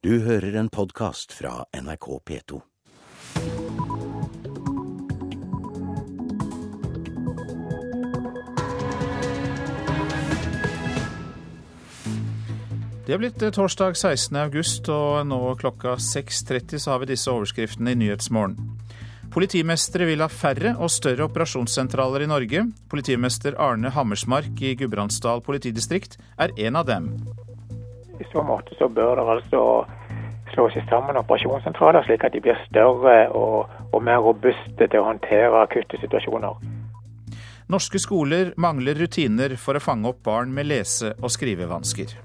Du hører en podkast fra NRK P2. Det er blitt eh, torsdag 16. august, og nå klokka 6.30 så har vi disse overskriftene i Nyhetsmorgen. Politimestere vil ha færre og større operasjonssentraler i Norge. Politimester Arne Hammersmark i Gudbrandsdal politidistrikt er en av dem. I så måte så bør det altså slås sammen operasjonssentraler, slik at de blir større og, og mer robuste til å håndtere akutte situasjoner. Norske skoler mangler rutiner for å fange opp barn med lese- og skrivevansker.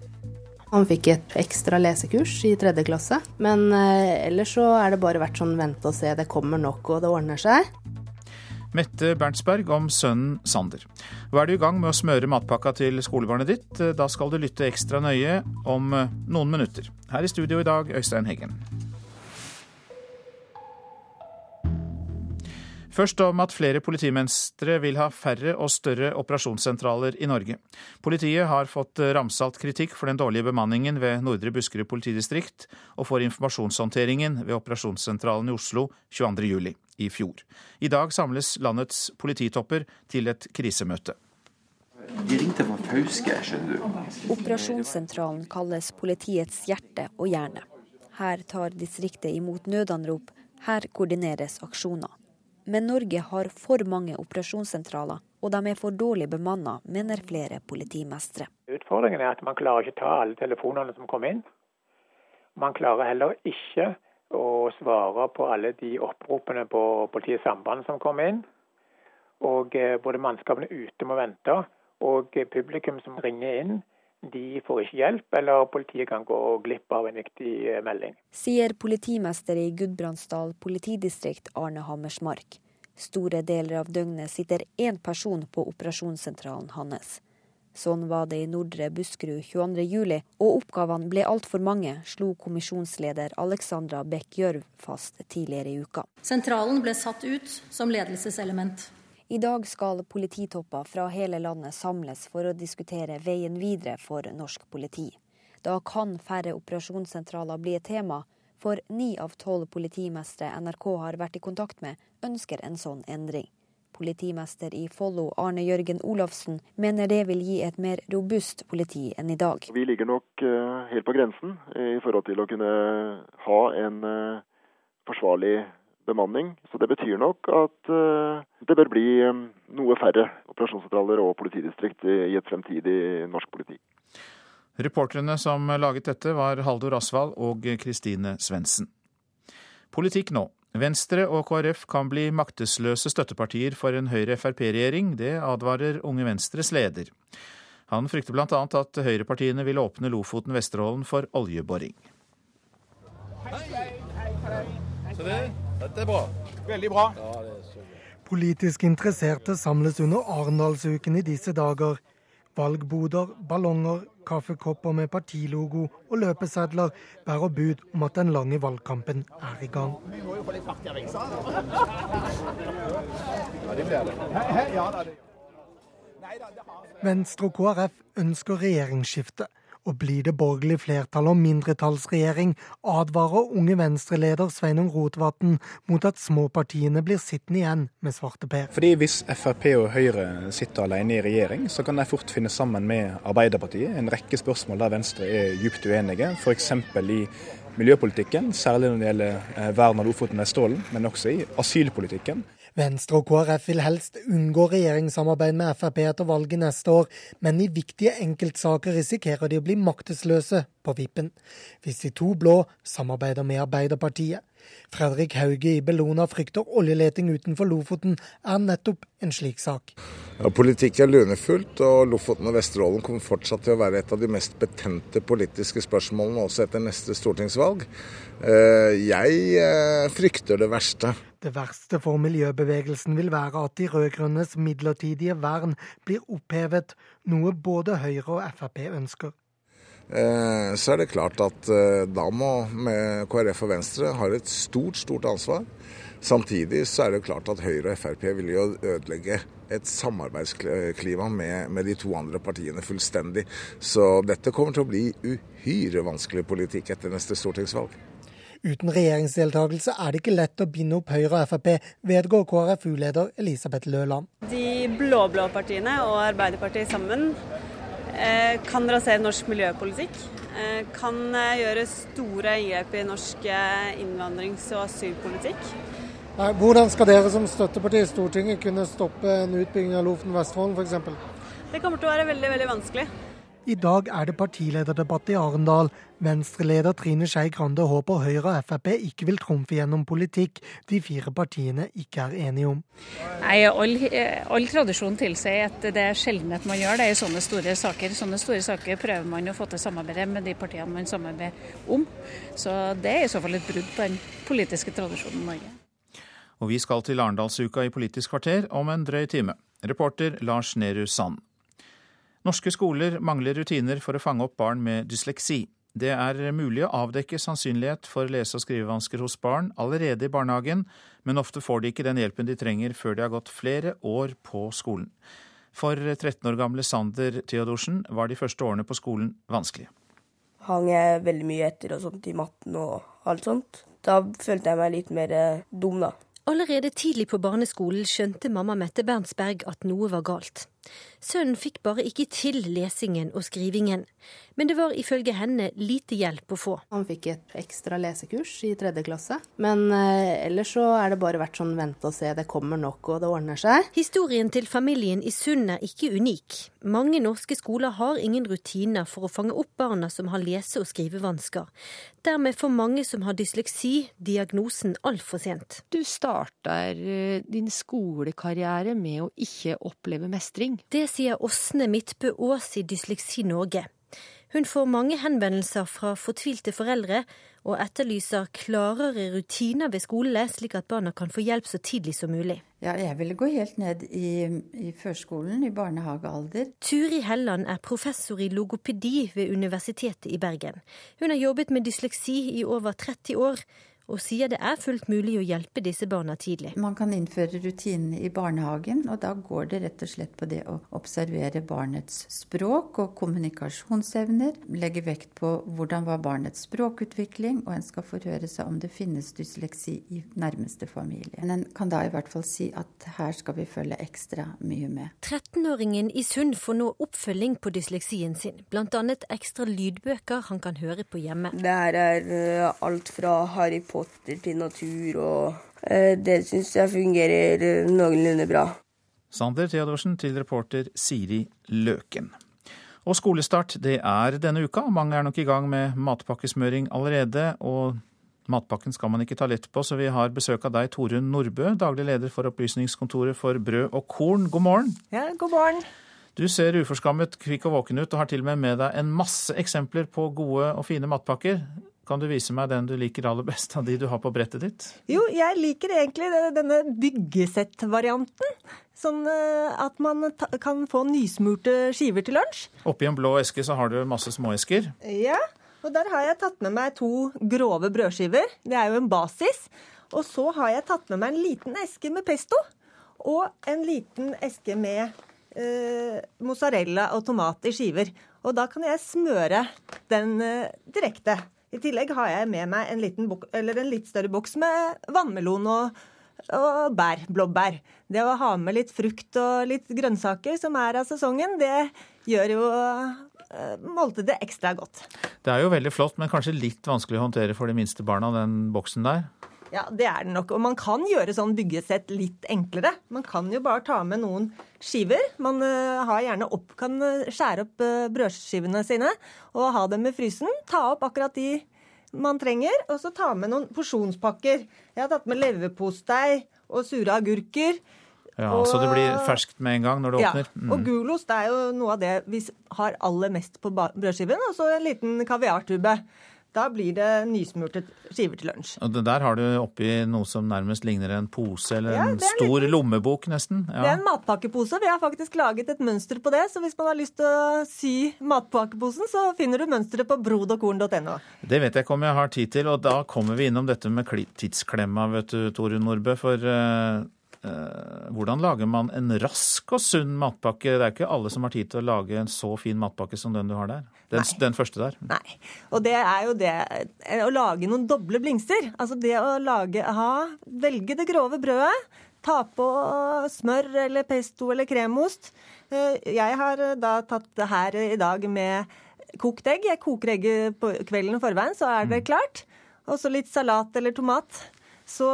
Han fikk et ekstra lesekurs i tredje klasse, men eh, ellers så er det bare vært sånn vente og se, det kommer nok og det ordner seg. Mette Berntsberg om sønnen Sander. Hva er du i gang med å smøre matpakka til skolebarnet ditt. Da skal du lytte ekstra nøye om eh, noen minutter. Her i studio i dag, Øystein Heggen. Først om at flere politimestre vil ha færre og større operasjonssentraler i Norge. Politiet har fått ramsalt kritikk for den dårlige bemanningen ved Nordre Buskerud politidistrikt, og for informasjonshåndteringen ved operasjonssentralen i Oslo 22.07. i fjor. I dag samles landets polititopper til et krisemøte. De ringte fra Fauske, skjønner du. Operasjonssentralen kalles politiets hjerte og hjerne. Her tar distriktet imot nødanrop, her koordineres aksjoner. Men Norge har for mange operasjonssentraler, og de er for dårlig bemanna, mener flere politimestre. Utfordringen er at man klarer ikke ta alle telefonene som kommer inn. Man klarer heller ikke å svare på alle de oppropene på politiets samband som kommer inn. Og eh, både mannskapene ute må vente, og publikum som ringer inn, de får ikke hjelp, eller politiet kan gå glipp av en viktig eh, melding. Sier politimester i Gudbrandsdal politidistrikt Arne Hammersmark. Store deler av døgnet sitter én person på operasjonssentralen hans. Sånn var det i Nordre Buskerud 22.07, og oppgavene ble altfor mange, slo kommisjonsleder Alexandra Beck Gjørv fast tidligere i uka. Sentralen ble satt ut som ledelseselement. I dag skal polititopper fra hele landet samles for å diskutere veien videre for norsk politi. Da kan færre operasjonssentraler bli et tema, for ni av tolv politimestre NRK har vært i kontakt med, ønsker en sånn endring. Politimester i Follo, Arne Jørgen Olafsen, mener det vil gi et mer robust politi enn i dag. Vi ligger nok helt på grensen i forhold til å kunne ha en forsvarlig bemanning. Så det betyr nok at det bør bli noe færre operasjonssentraler og politidistrikt i et fremtidig norsk politi. Reporterne som laget dette, var Haldor Asvald og Kristine Svendsen. Politikk nå. Venstre og KrF kan bli maktesløse støttepartier for en Høyre-Frp-regjering. Det advarer Unge Venstres leder. Han frykter bl.a. at høyrepartiene vil åpne Lofoten-Vesterålen for oljeboring. Så det, dette er bra. Veldig bra. Politisk interesserte samles under Arendalsuken i disse dager. Valgboder, ballonger, kaffekopper med partilogo og løpesedler bærer bud om at den lange valgkampen er i gang. Venstre og KrF ønsker regjeringsskifte. Og blir det borgerlig flertall og mindretallsregjering, advarer Unge Venstre-leder Sveinung Rotevatn mot at småpartiene blir sittende igjen med svarteper. Fordi Hvis Frp og Høyre sitter alene i regjering, så kan de fort finne sammen med Arbeiderpartiet. En rekke spørsmål der Venstre er djupt uenige, f.eks. i miljøpolitikken, særlig når det gjelder vern av Lofoten og Vesterålen, men også i asylpolitikken. Venstre og KrF vil helst unngå regjeringssamarbeid med Frp etter valget neste år, men i viktige enkeltsaker risikerer de å bli maktesløse på vippen. Hvis de to blå samarbeider med Arbeiderpartiet. Fredrik Hauge i Bellona frykter oljeleting utenfor Lofoten er nettopp en slik sak. Ja, politikk er lunefullt, og Lofoten og Vesterålen kommer fortsatt til å være et av de mest betente politiske spørsmålene også etter neste stortingsvalg. Jeg frykter det verste. Det verste for miljøbevegelsen vil være at de rød-grønnes midlertidige vern blir opphevet, noe både Høyre og Frp ønsker. Eh, så er det klart at eh, da må KrF og Venstre har et stort, stort ansvar. Samtidig så er det klart at Høyre og Frp vil jo ødelegge et samarbeidsklima med, med, de to andre partiene fullstendig. Så dette kommer til å bli uhyre vanskelig politikk etter neste stortingsvalg. Uten regjeringsdeltakelse er det ikke lett å binde opp Høyre og Frp, vedgår KrFU-leder Elisabeth Løland. De blå-blå partiene og Arbeiderpartiet sammen kan rasere norsk miljøpolitikk. Eh, kan eh, gjøre store inngrep i norsk innvandrings- og asylpolitikk. Hvordan skal dere som støtteparti i Stortinget kunne stoppe en utbygging av Lofoten-Vestfolden f.eks.? Det kommer til å være veldig, veldig vanskelig. I dag er det partilederdebatt i Arendal. Venstreleder Trine Skei Grande håper Høyre og Frp ikke vil trumfe gjennom politikk de fire partiene ikke er enige om. Nei, all, all tradisjon tilsier at det er sjelden at man gjør det i sånne store saker. Sånne store saker prøver man å få til samarbeid med de partiene man samarbeider om. Så det er i så fall et brudd på den politiske tradisjonen i Norge. Og vi skal til Arendalsuka i Politisk kvarter om en drøy time. Reporter Lars Nehru Sand. Norske skoler mangler rutiner for å fange opp barn med dysleksi. Det er mulig å avdekke sannsynlighet for lese- og skrivevansker hos barn allerede i barnehagen, men ofte får de ikke den hjelpen de trenger før de har gått flere år på skolen. For 13 år gamle Sander Theodorsen var de første årene på skolen vanskelige. Hang jeg veldig mye etter og sånt i matten og alt sånt. Da følte jeg meg litt mer eh, dum, da. Allerede tidlig på barneskolen skjønte mamma Mette Bernsberg at noe var galt. Sønnen fikk bare ikke til lesingen og skrivingen, men det var ifølge henne lite hjelp å få. Han fikk et ekstra lesekurs i tredje klasse, men eh, ellers så er det bare vært sånn vente og se, det kommer nok og det ordner seg. Historien til familien i Sund er ikke unik. Mange norske skoler har ingen rutiner for å fange opp barna som har lese- og skrivevansker. Dermed får mange som har dysleksi, diagnosen altfor sent. Du starter eh, din skolekarriere med å ikke oppleve mestring. Det sier Åsne Midtbø Aas i Dysleksi Norge. Hun får mange henvendelser fra fortvilte foreldre, og etterlyser klarere rutiner ved skolene, slik at barna kan få hjelp så tidlig som mulig. Ja, jeg ville gå helt ned i, i førskolen, i barnehagealder. Turi Helland er professor i logopedi ved Universitetet i Bergen. Hun har jobbet med dysleksi i over 30 år, og sier det er fullt mulig å hjelpe disse barna tidlig. Man kan innføre rutinene i barnehagen, og da går det rett og slett på det å observere barnets språk og kommunikasjonsevner. Legge vekt på hvordan var barnets språkutvikling, og en skal forhøre seg om det finnes dysleksi i nærmeste familie. Men en kan da i hvert fall si at her skal vi følge ekstra mye med. 13-åringen i Sund får nå oppfølging på dysleksien sin, bl.a. ekstra lydbøker han kan høre på hjemme. Det her er uh, alt fra Harry Potter Potter til natur, og eh, det syns jeg fungerer eh, noenlunde bra. Sander Theodorsen til reporter Siri Løken. Og skolestart det er denne uka. Mange er nok i gang med matpakkesmøring allerede. Og matpakken skal man ikke ta lett på, så vi har besøk av deg, Torunn Nordbø, daglig leder for Opplysningskontoret for brød og korn. God morgen. Ja, god morgen. Du ser uforskammet kvikk og våken ut, og har til og med med deg en masse eksempler på gode og fine matpakker. Kan du vise meg den du liker aller best av de du har på brettet ditt? Jo, jeg liker egentlig denne byggesett-varianten. Sånn eh, at man kan få nysmurte skiver til lunsj. Oppi en blå eske så har du masse småesker. Ja, og der har jeg tatt med meg to grove brødskiver. Det er jo en basis. Og så har jeg tatt med meg en liten eske med pesto. Og en liten eske med eh, mozzarella og tomat i skiver. Og da kan jeg smøre den eh, direkte. I tillegg har jeg med meg en, en litt større boks med vannmelon og, og bær, blåbær. Det å ha med litt frukt og litt grønnsaker som er av sesongen, det gjør jo uh, måltidet ekstra godt. Det er jo veldig flott, men kanskje litt vanskelig å håndtere for de minste barna, den boksen der? Ja, det er det nok. Og man kan gjøre sånn byggesett litt enklere. Man kan jo bare ta med noen skiver. Man gjerne opp, kan eh, skjære opp uh, brødskivene sine og ha dem i frysen. Ta opp akkurat de man trenger, og så ta med noen porsjonspakker. Jeg har tatt med leverpostei og sure agurker. Ja, og, Så det blir ferskt med en gang når det ja, åpner? Mm. Og gulost er jo noe av det vi har aller mest på brødskiven. Og så en liten kaviartube. Da blir det nysmurte skiver til lunsj. Og der har du oppi noe som nærmest ligner en pose eller Ja, en er stor liten... lommebok, nesten. Det er en matpakkepose. Vi har faktisk laget et mønster på det. Så hvis man har lyst til å sy matpakkeposen, så finner du mønsteret på brodogkorn.no. Det vet jeg ikke om jeg har tid til, og da kommer vi innom dette med tidsklemma, vet du, Torunn Nordbø. For eh, hvordan lager man en rask og sunn matpakke? Det er ikke alle som har tid til å lage en så fin matpakke som den du har der. Den, den første der. Nei. Og det er jo det eh, å lage noen doble blingser. Altså det å lage ha, Velge det grove brødet. Ta på smør eller pesto eller kremost. Eh, Jeg har eh, da tatt det her i dag med kokt egg. Jeg koker egget på kvelden forveien, så er det klart. Og så litt salat eller tomat. Så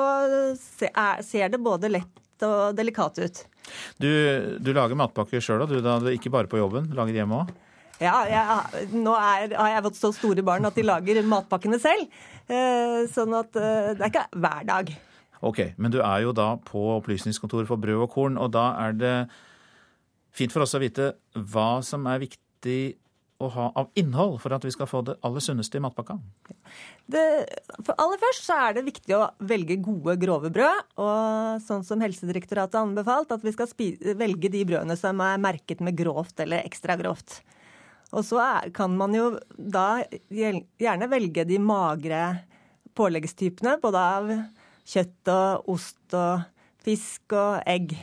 er- ser det både lett og delikat ut. Du, du lager matpakker sjøl, du da? Ikke bare på jobben? Lager hjemme òg? Ja, jeg, nå er, har jeg fått så store barn at de lager matpakkene selv. Eh, sånn at eh, det er ikke hver dag. Ok, men du er jo da på Opplysningskontoret for brød og korn, og da er det fint for oss å vite hva som er viktig å ha av innhold for at vi skal få det aller sunneste i matpakka. Det, for aller først så er det viktig å velge gode, grove brød. Og sånn som Helsedirektoratet har anbefalt, at vi skal spi velge de brødene som er merket med grovt eller ekstra grovt. Og så er, kan man jo da gjerne velge de magre påleggstypene, både av kjøtt og ost og fisk og egg.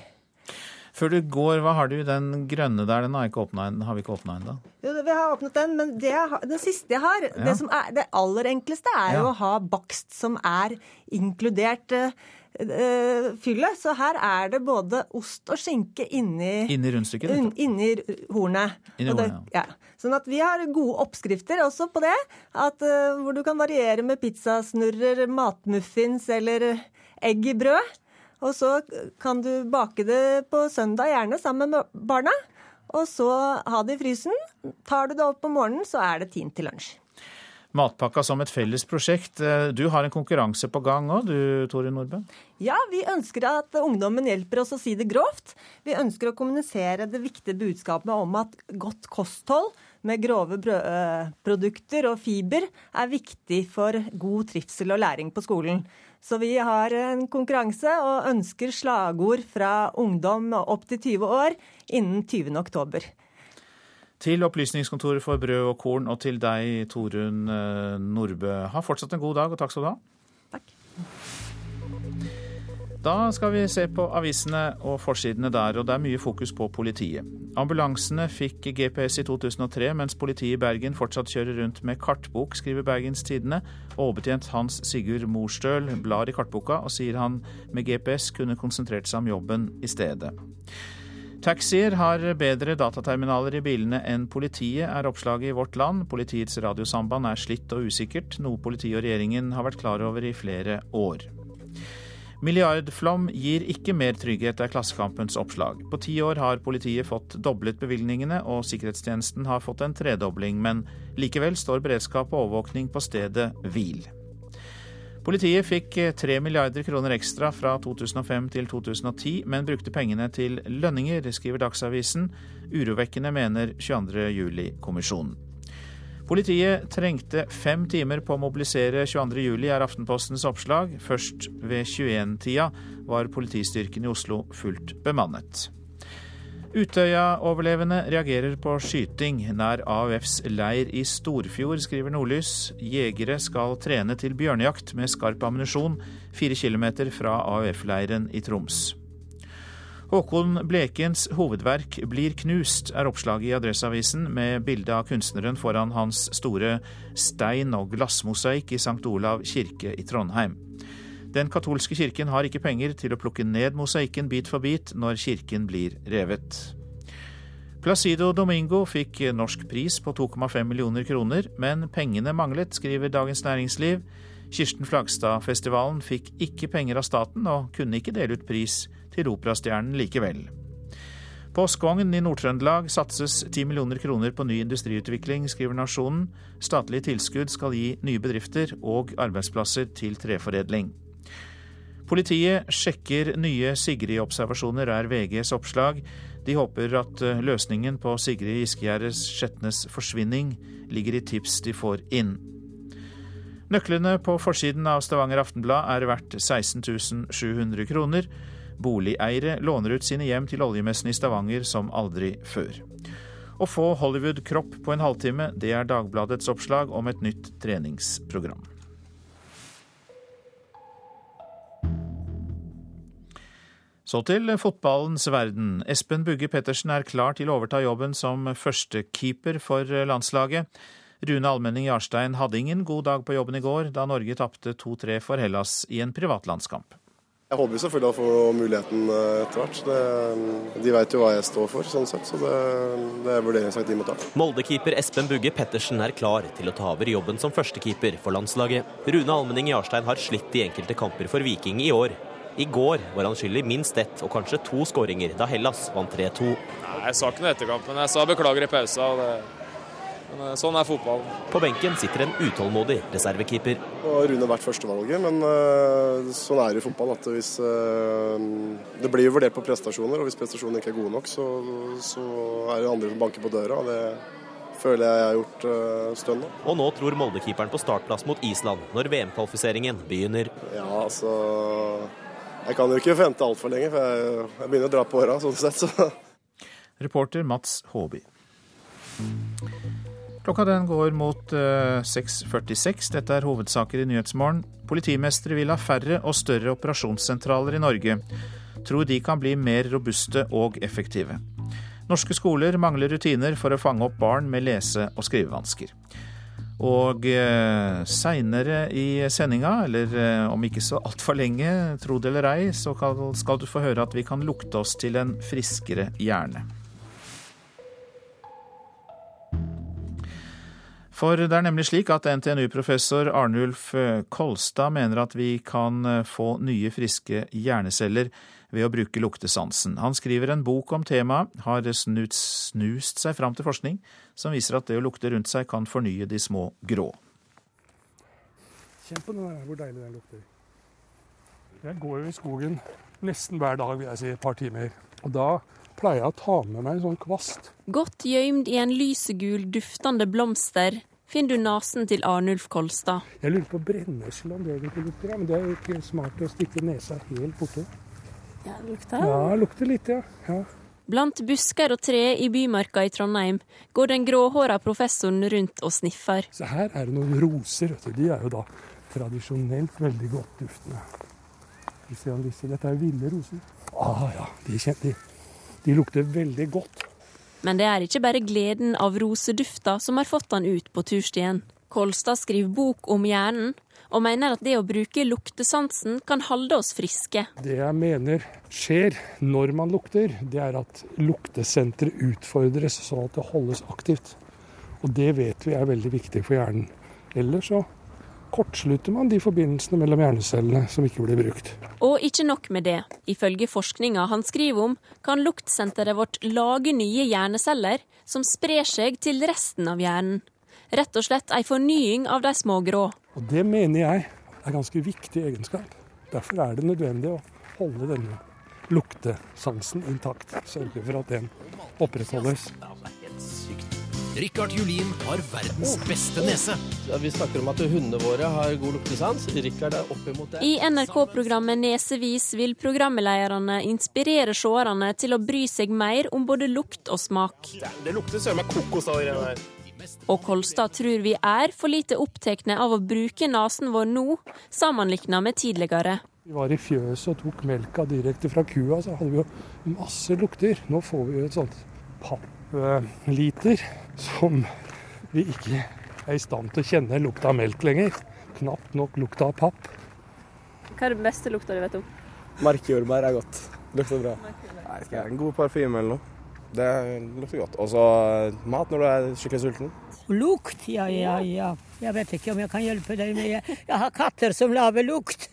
Før du går, hva har du den grønne der? Den har, åpnet, har vi ikke åpna ennå. Jo, vi har åpnet den, men har- den siste jeg har, Ja. det som er det aller enkleste, er jo å ha bakst som er inkludert eh, eh, fyllet. Så her er det både ost og skinke inni, Inni rundstykket? un- inni hornet. Inni hornet det- ja. ja. Sånn at vi har gode oppskrifter også på det. At, uh, hvor du kan variere med pizzasnurrer, matmuffins eller egg i brød. Og så kan du bake det på søndag, gjerne sammen med barna. Og så ha det i frysen. Tar du det opp om morgenen, så er det tint til lunsj. Matpakka som et felles prosjekt. Eh, Du har en konkurranse på gang òg, du Tore Nordbø? Ja, vi ønsker at ungdommen hjelper oss å si det grovt. Vi ønsker å kommunisere det viktige budskapet om at godt kosthold med grove brødprodukter og fiber er viktig for god trivsel og læring på skolen. Så vi har en konkurranse og ønsker slagord fra ungdom opp til 20 år innen 20. oktober. Til Opplysningskontoret for brød og korn, og til deg, Torunn eh, Nordbø. Ha fortsatt en god dag, og takk skal du ha. Da skal vi se på avisene og forsidene der, og det er mye fokus på politiet. Ambulansene fikk GPS i 2003, mens politiet i Bergen fortsatt kjører rundt med kartbok, skriver Bergens Tidende. Overbetjent Hans Sigurd Morstøl blar i kartboka og sier han med GPS kunne konsentrert seg om jobben i stedet. Taxier har bedre dataterminaler i bilene enn politiet, er oppslaget i Vårt Land. Politiets radiosamband er slitt og usikkert, noe politiet og regjeringen har vært klar over i flere år. Milliardflom gir ikke mer trygghet, er Klassekampens oppslag. På ti år har politiet fått doblet bevilgningene, og sikkerhetstjenesten har fått en tredobling, men likevel står beredskap og overvåkning på stedet hvil. Politiet fikk 3 milliarder kroner ekstra fra 2005 til 2010, men brukte pengene til lønninger, skriver Dagsavisen. Urovekkende, mener 22. Politiet trengte fem timer på å mobilisere 22. juli, er Aftenpostens oppslag. Først ved 21-tida var politistyrken i Oslo fullt bemannet. Utøya-overlevende reagerer på skyting nær AUFs leir i Storfjord, skriver Nordlys. Jegere skal trene til bjørnejakt med skarp ammunisjon fire kilometer fra AUF-leiren i Troms. Håkon Blekens hovedverk Blir knust, er oppslaget i Adresseavisen med bilde av kunstneren foran hans store stein- og glassmosaikk i St. Olav kirke i Trondheim. Den katolske kirken har ikke penger til å plukke ned mosaikken bit for bit når kirken blir revet. Placido Domingo fikk norsk pris på 2,5 millioner kroner, men pengene manglet, skriver Dagens Næringsliv. Kirsten Flagstad-festivalen fikk ikke penger av staten og kunne ikke dele ut pris til operastjernen likevel. På Skogn i Nord-Trøndelag satses 10 millioner kroner på ny industriutvikling, skriver Nasjonen. Statlige tilskudd skal gi nye bedrifter og arbeidsplasser til treforedling. Politiet sjekker nye Sigrid-observasjoner, er VGs oppslag. De håper at løsningen på Sigrid Giskegjerdes Skjetnes forsvinning ligger i tips de får inn. Nøklene på forsiden av Stavanger Aftenblad er verdt 16 700 kroner. Boligeiere låner ut sine hjem til oljemessen i Stavanger som aldri før. Å få Hollywood-kropp på en halvtime, det er Dagbladets oppslag om et nytt treningsprogram. Så til fotballens verden. Espen Bugge Pettersen er klar til å overta jobben som førstekeeper for landslaget. Rune Almenning Jarstein hadde ingen god dag på jobben i går, da Norge tapte 2-3 for Hellas i en privatlandskamp. Jeg håper selvfølgelig å få muligheten eh, etter hvert. De vet jo hva jeg står for, sånn sett, så det, det er vurderingssak de må ta. Molde-keeper Espen Bugge Pettersen er klar til å ta over jobben som førstekeeper for landslaget. Rune Almenning Jarstein har slitt i enkelte kamper for Viking i år. I går var han skyld i minst ett og kanskje to skåringer da Hellas vant 3-2. Jeg sa ikke noe etter kampen, jeg sa beklager i pausa. Men eh, sånn er fotballen. På benken sitter en utålmodig reservekeeper. Og Rune har vært førstevalget, men uh, sånn er det i fotball. at hvis, uh, Det blir jo vurdert på prestasjoner, og hvis prestasjonene ikke er gode nok, så, så er det andre som banker på døra. og det føler jeg jeg har gjort uh, stønn nå. Og nå tror Molde-keeperen på startplass mot Island når VM-kvalifiseringen begynner. Ja, altså jeg kan jo ikke vente altfor lenge, for jeg, jeg, begynner å dra på åra sånn sett. Så. Reporter Mats Håby. Klokka den går mot uh, 6.46. Dette er hovedsaker i Nyhetsmorgen. Politimestere vil ha færre og større operasjonssentraler i Norge. Tror de kan bli mer robuste og effektive. Norske skoler mangler rutiner for å fange opp barn med lese- og skrivevansker. Og eh, seinere i sendinga, eller eh, om ikke så altfor lenge, tro det eller ei, så skal du få høre at vi kan lukte oss til en friskere hjerne. For det er nemlig slik at NTNU-professor Arnulf eh, Kolstad mener at vi kan eh, få nye, friske hjerneceller ved å bruke luktesansen. Han skriver en bok om temaet, har snust, seg fram til forskning som viser at det å lukte rundt seg kan fornye de små grå. Kjenn på den her, hvor deilig den lukter. Jeg går jo i skogen nesten hver dag, vil jeg si, et par timer. Og da pleier jeg å ta med meg en sånn kvast. Godt gjømt i en lysegul, duftende blomster finner du nesen til Arnulf Kolstad. Jeg lurer på brennesle om det egentlig lukter, men det er ikke smart å stikke nesa helt borti. Ja, det lukter Ja, det lukter litt, ja. ja. Blant busker og tre i Bymarka i Trondheim går den gråhåra professoren rundt og sniffer. Så her er det noen roser. vet du. De er jo da tradisjonelt veldig godt duftende. Vi ser om disse, Dette er ville roser. Ah, ja, de, kjenner, de, de lukter veldig godt. Men det er ikke bare gleden av rosedufta som har fått han ut på turstien. Kolstad skriver bok om hjernen, og mener at det å bruke luktesansen kan holde oss friske. Det jeg mener skjer når man lukter, det er at luktesenteret utfordres sånn at det holdes aktivt. Og det vet vi er veldig viktig for hjernen. Ellers så kortslutter man de forbindelsene mellom hjernecellene som ikke blir brukt. Og ikke nok med det. Ifølge forskninga han skriver om, kan luktsenteret vårt lage nye hjerneceller som sprer seg til resten av hjernen. Rett og slett ei fornying av de små grå. Og Det mener jeg er ganske viktig egenskap. Derfor er det nødvendig å holde denne luktesansen intakt. Sørge for at den opprettholdes. Rikard Julin har verdens beste nese. Vi snakker om at hundene våre har god luktesans. Rikard er oppimot det. I NRK-programmet Nesevis vil programlederne inspirere seerne til å bry seg mer om både lukt og smak. Det lukter søren meg kokos av det der. Og Kolstad tror vi er for lite opptatt av å bruke nesen vår nå, sammenligna med tidligere. Vi var i fjøset og tok melka direkte fra kua, så hadde vi jo masse lukter. Nå får vi jo et sånt pappliter som vi ikke er i stand til å kjenne lukta av melk lenger. Knapt nok lukta av papp. Hva er det beste lukta du vet om? Markjordbær er godt. Lukter bra. Nei, skal jeg ha en god parfyme eller noe? Det lukter godt. Og så mat når du er skikkelig sulten. Lukt, ja, ja, ja. Jeg vet ikke om jeg kan hjelpe deg med Jeg har katter som lager lukt.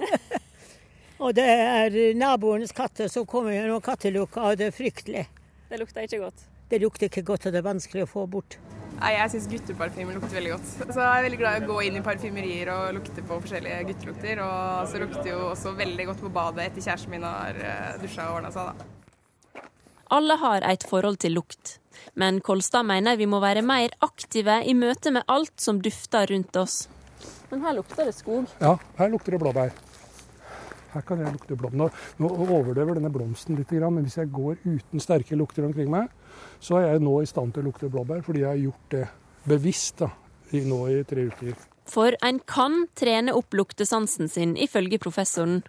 og det er naboenes katter som kommer gjennom noe og det er fryktelig. Det lukter ikke godt? Det lukter ikke godt, og det er vanskelig å få bort. Nei, Jeg syns gutteparfyme lukter veldig godt. Så jeg er veldig glad i å gå inn i parfymerier og lukte på forskjellige guttelukter. Og så lukter jo også veldig godt på badet etter kjæresten min har dusja og ordna seg, da. Alle har et forhold til lukt, men Kolstad mener vi må være mer aktive i møte med alt som dufter rundt oss. Men her lukter det skog. Ja, her lukter det blåbær. Her kan jeg lukte blom. Nå, nå overdøver denne blomsten litt, men hvis jeg går uten sterke lukter omkring meg, så er jeg nå i stand til å lukte blåbær, fordi jeg har gjort det bevisst da, nå i tre uker. For en kan trene opp luktesansen sin, ifølge professoren.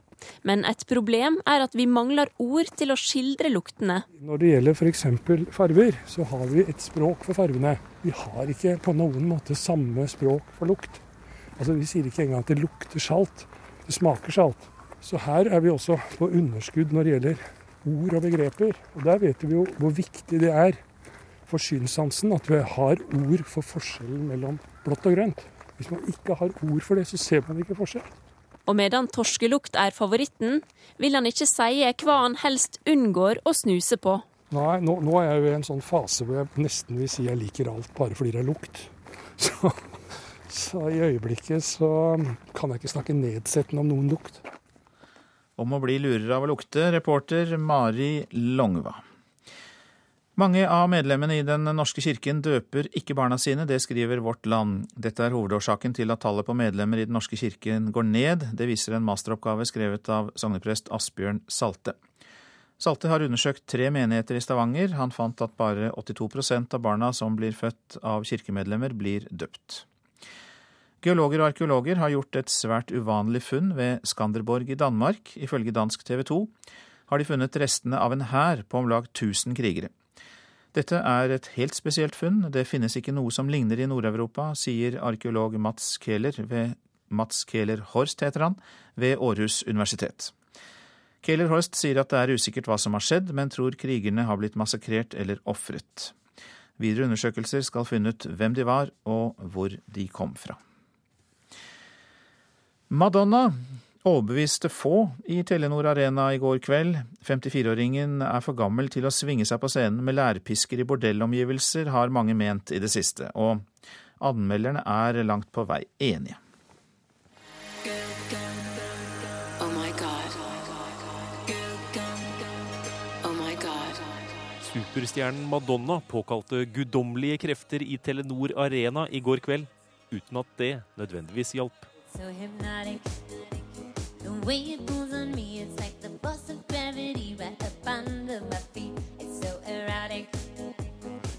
Men et problem er at vi mangler ord til å skildre luktene. Når det gjelder f.eks. farver, så har vi et språk for farvene. Vi har ikke på noen måte samme språk for lukt. Altså Vi sier ikke engang at det lukter salt. Det smaker salt. Så her er vi også på underskudd når det gjelder ord og begreper. Og der vet vi jo hvor viktig det er for synssansen at vi har ord for forskjellen mellom blått og grønt. Hvis man ikke har ord for det, så ser man ikke forskjell. Og medan torskelukt er favoritten, vil han ikke si hva han helst unngår å snuse på. Nei, nå, nå er jeg jo i en sånn fase hvor jeg nesten vil si jeg liker alt bare fordi det er lukt. Så, så i øyeblikket så kan jeg ikke snakke nedsettende om noen lukt. Om å bli lurer av å lukte, reporter Mari Longva. Mange av medlemmene i Den norske kirken døper ikke barna sine, det skriver Vårt Land. Dette er hovedårsaken til at tallet på medlemmer i Den norske kirken går ned. Det viser en masteroppgave skrevet av sogneprest Asbjørn Salte. Salte har undersøkt tre menigheter i Stavanger. Han fant at bare 82% av barna som blir født av kirkemedlemmer, blir døpt. Geologer og arkeologer har gjort et svært uvanlig funn ved Skanderborg i Danmark. Ifølge dansk TV 2 har de funnet restene av en hær på om lag 1000 krigere. Dette er et helt spesielt funn. Det finnes ikke noe som ligner i Nord-Europa, sier arkeolog Mats Kehler ved Mats Kehler Horst heter han, ved Århus universitet. Kehler Horst sier at det er usikkert hva som har skjedd, men tror krigerne har blitt massakrert eller ofret. Videre undersøkelser skal finne ut hvem de var, og hvor de kom fra. Madonna overbeviste få i Telenor Arena i går kveld. 54-åringen er for gammel til å svinge seg på scenen med lærpisker i bordellomgivelser, har mange ment i det siste. Og anmelderne er langt på vei enige. Superstjernen Madonna påkalte guddommelige krefter i Telenor Arena i går kveld, uten at det nødvendigvis hjalp. So way it pulls on me, it's like the force of gravity right up under my feet. It's so erotic.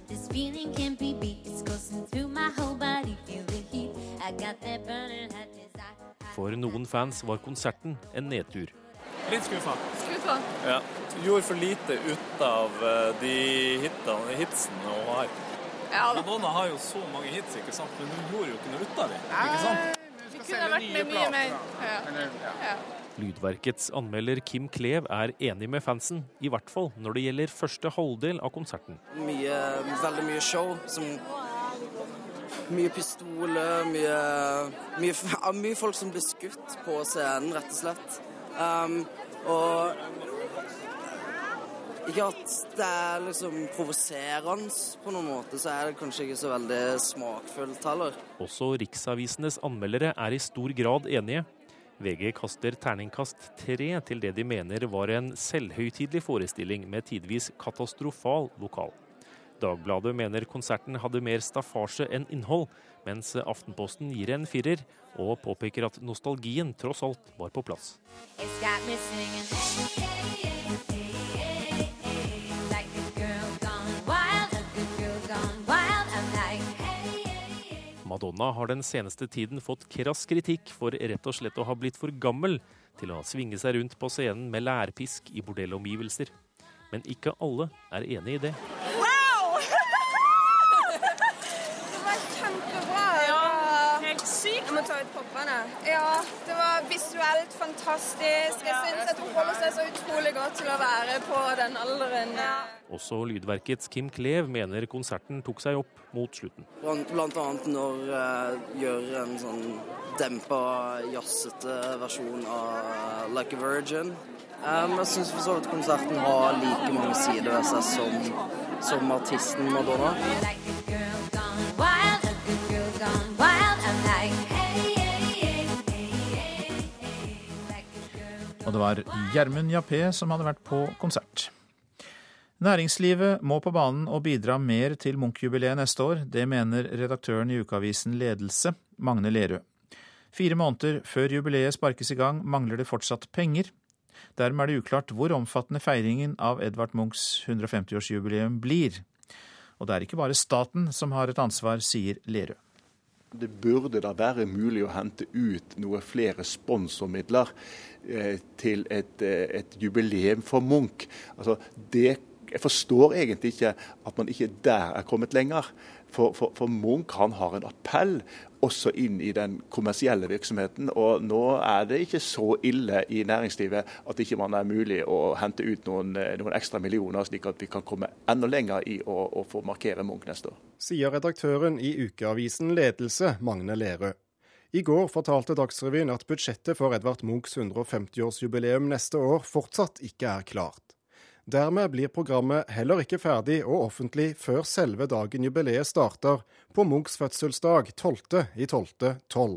This feeling can't be beat. It's coursing through my whole body. Feel the heat. I got that burning hot desire. For noen fans var konserten en nedtur. Litt skuffa. Skuffa? Ja. Gjorde for lite ut av eh, de hitene, hitsene hun har. Ja, Madonna har jo så mange hits, ikke sant? men hun gjorde jo ikke noe ut av dem. Ikke sant? Kunne vært med mye mer. Ja. Ja. Lydverkets anmelder Kim Klev er enig med fansen, i hvert fall når det gjelder første halvdel av konserten. Mye, veldig mye show. Som, mye pistoler, mye, mye, mye, folk som blir skutt på scenen, rett og slett. Um, og ikke at det er liksom provoserende på noen måte, så er det kanskje ikke så veldig smakfullt heller. Også riksavisenes anmeldere er i stor grad enige. VG kaster terningkast tre til det de mener var en selvhøytidelig forestilling med tidvis katastrofal vokal. Dagbladet mener konserten hadde mer staffasje enn innhold, mens Aftenposten gir en firer og påpeker at nostalgien tross alt var på plass. Madonna har den seneste tiden fått krass kritikk for rett og slett å ha blitt for gammel til å svinge seg rundt på scenen med lærpisk i bordellomgivelser. Men ikke alle er enig i det. Wow! det var kjempebra. Ja, helt Jeg må ta ut poppene. Ja, det var visuelt fantastisk. Jeg syns at hun holder seg så utrolig godt til å være på den alderen. Ja. Også Lydverkets Kim Klev mener konserten tok seg opp mot slutten. Blant annet når uh, gjør en sånn dempa, jazzete versjon av Like a Virgin. Um, jeg syns for så vidt konserten har like mange sider ved seg som, som artisten Madonna. Og det var Gjermund Jappé som hadde vært på konsert. Næringslivet må på banen og bidra mer til Munch-jubileet neste år. Det mener redaktøren i ukeavisen Ledelse, Magne Lerøe. Fire måneder før jubileet sparkes i gang, mangler det fortsatt penger. Dermed er det uklart hvor omfattende feiringen av Edvard Munchs 150-årsjubileum blir. Og det er ikke bare staten som har et ansvar, sier Lerøe. Det burde da være mulig å hente ut noe flere sponsormidler eh, til et, eh, et, jubileum for Munch. Altså, det, jeg forstår egentlig ikke at man ikke der er kommet lenger. For, for, for, Munch han har en appell også inn i den kommersielle virksomheten. Og nå er det ikke så ille i næringslivet at ikke man er mulig å hente ut noen, noen ekstra millioner, slik at vi kan komme enda lenger i å, å få markere Munch neste år. Sier redaktøren i ukeavisen Ledelse, Magne Lerøe. I går fortalte Dagsrevyen at budsjettet for Edvard Munchs 150-årsjubileum neste år fortsatt ikke er klart. Dermed blir programmet heller ikke ferdig og offentlig før selve dagen jubileet starter, på Munchs fødselsdag 12.12.12.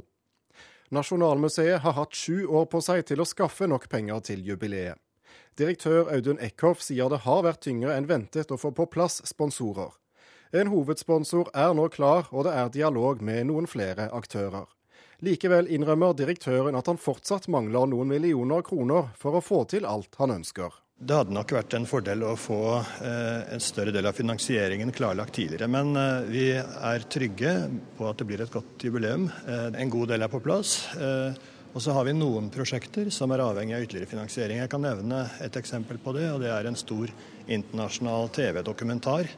Nasjonalmuseet har hatt sju år på seg til å skaffe nok penger til jubileet. Direktør Audun Eckhoff sier det har vært tyngre enn ventet å få på plass sponsorer. En hovedsponsor er nå klar, og det er dialog med noen flere aktører. Likevel innrømmer direktøren at han fortsatt mangler noen millioner kroner for å få til alt han ønsker. Det hadde nok vært en fordel å få eh, en større del av finansieringen klarlagt tidligere. Men eh, vi er trygge på at det blir et godt jubileum. Eh, en god del er på plass. Og så har vi noen prosjekter som er avhengig av ytterligere finansiering. Jeg kan nevne et eksempel på det, og det er en stor internasjonal TV-dokumentar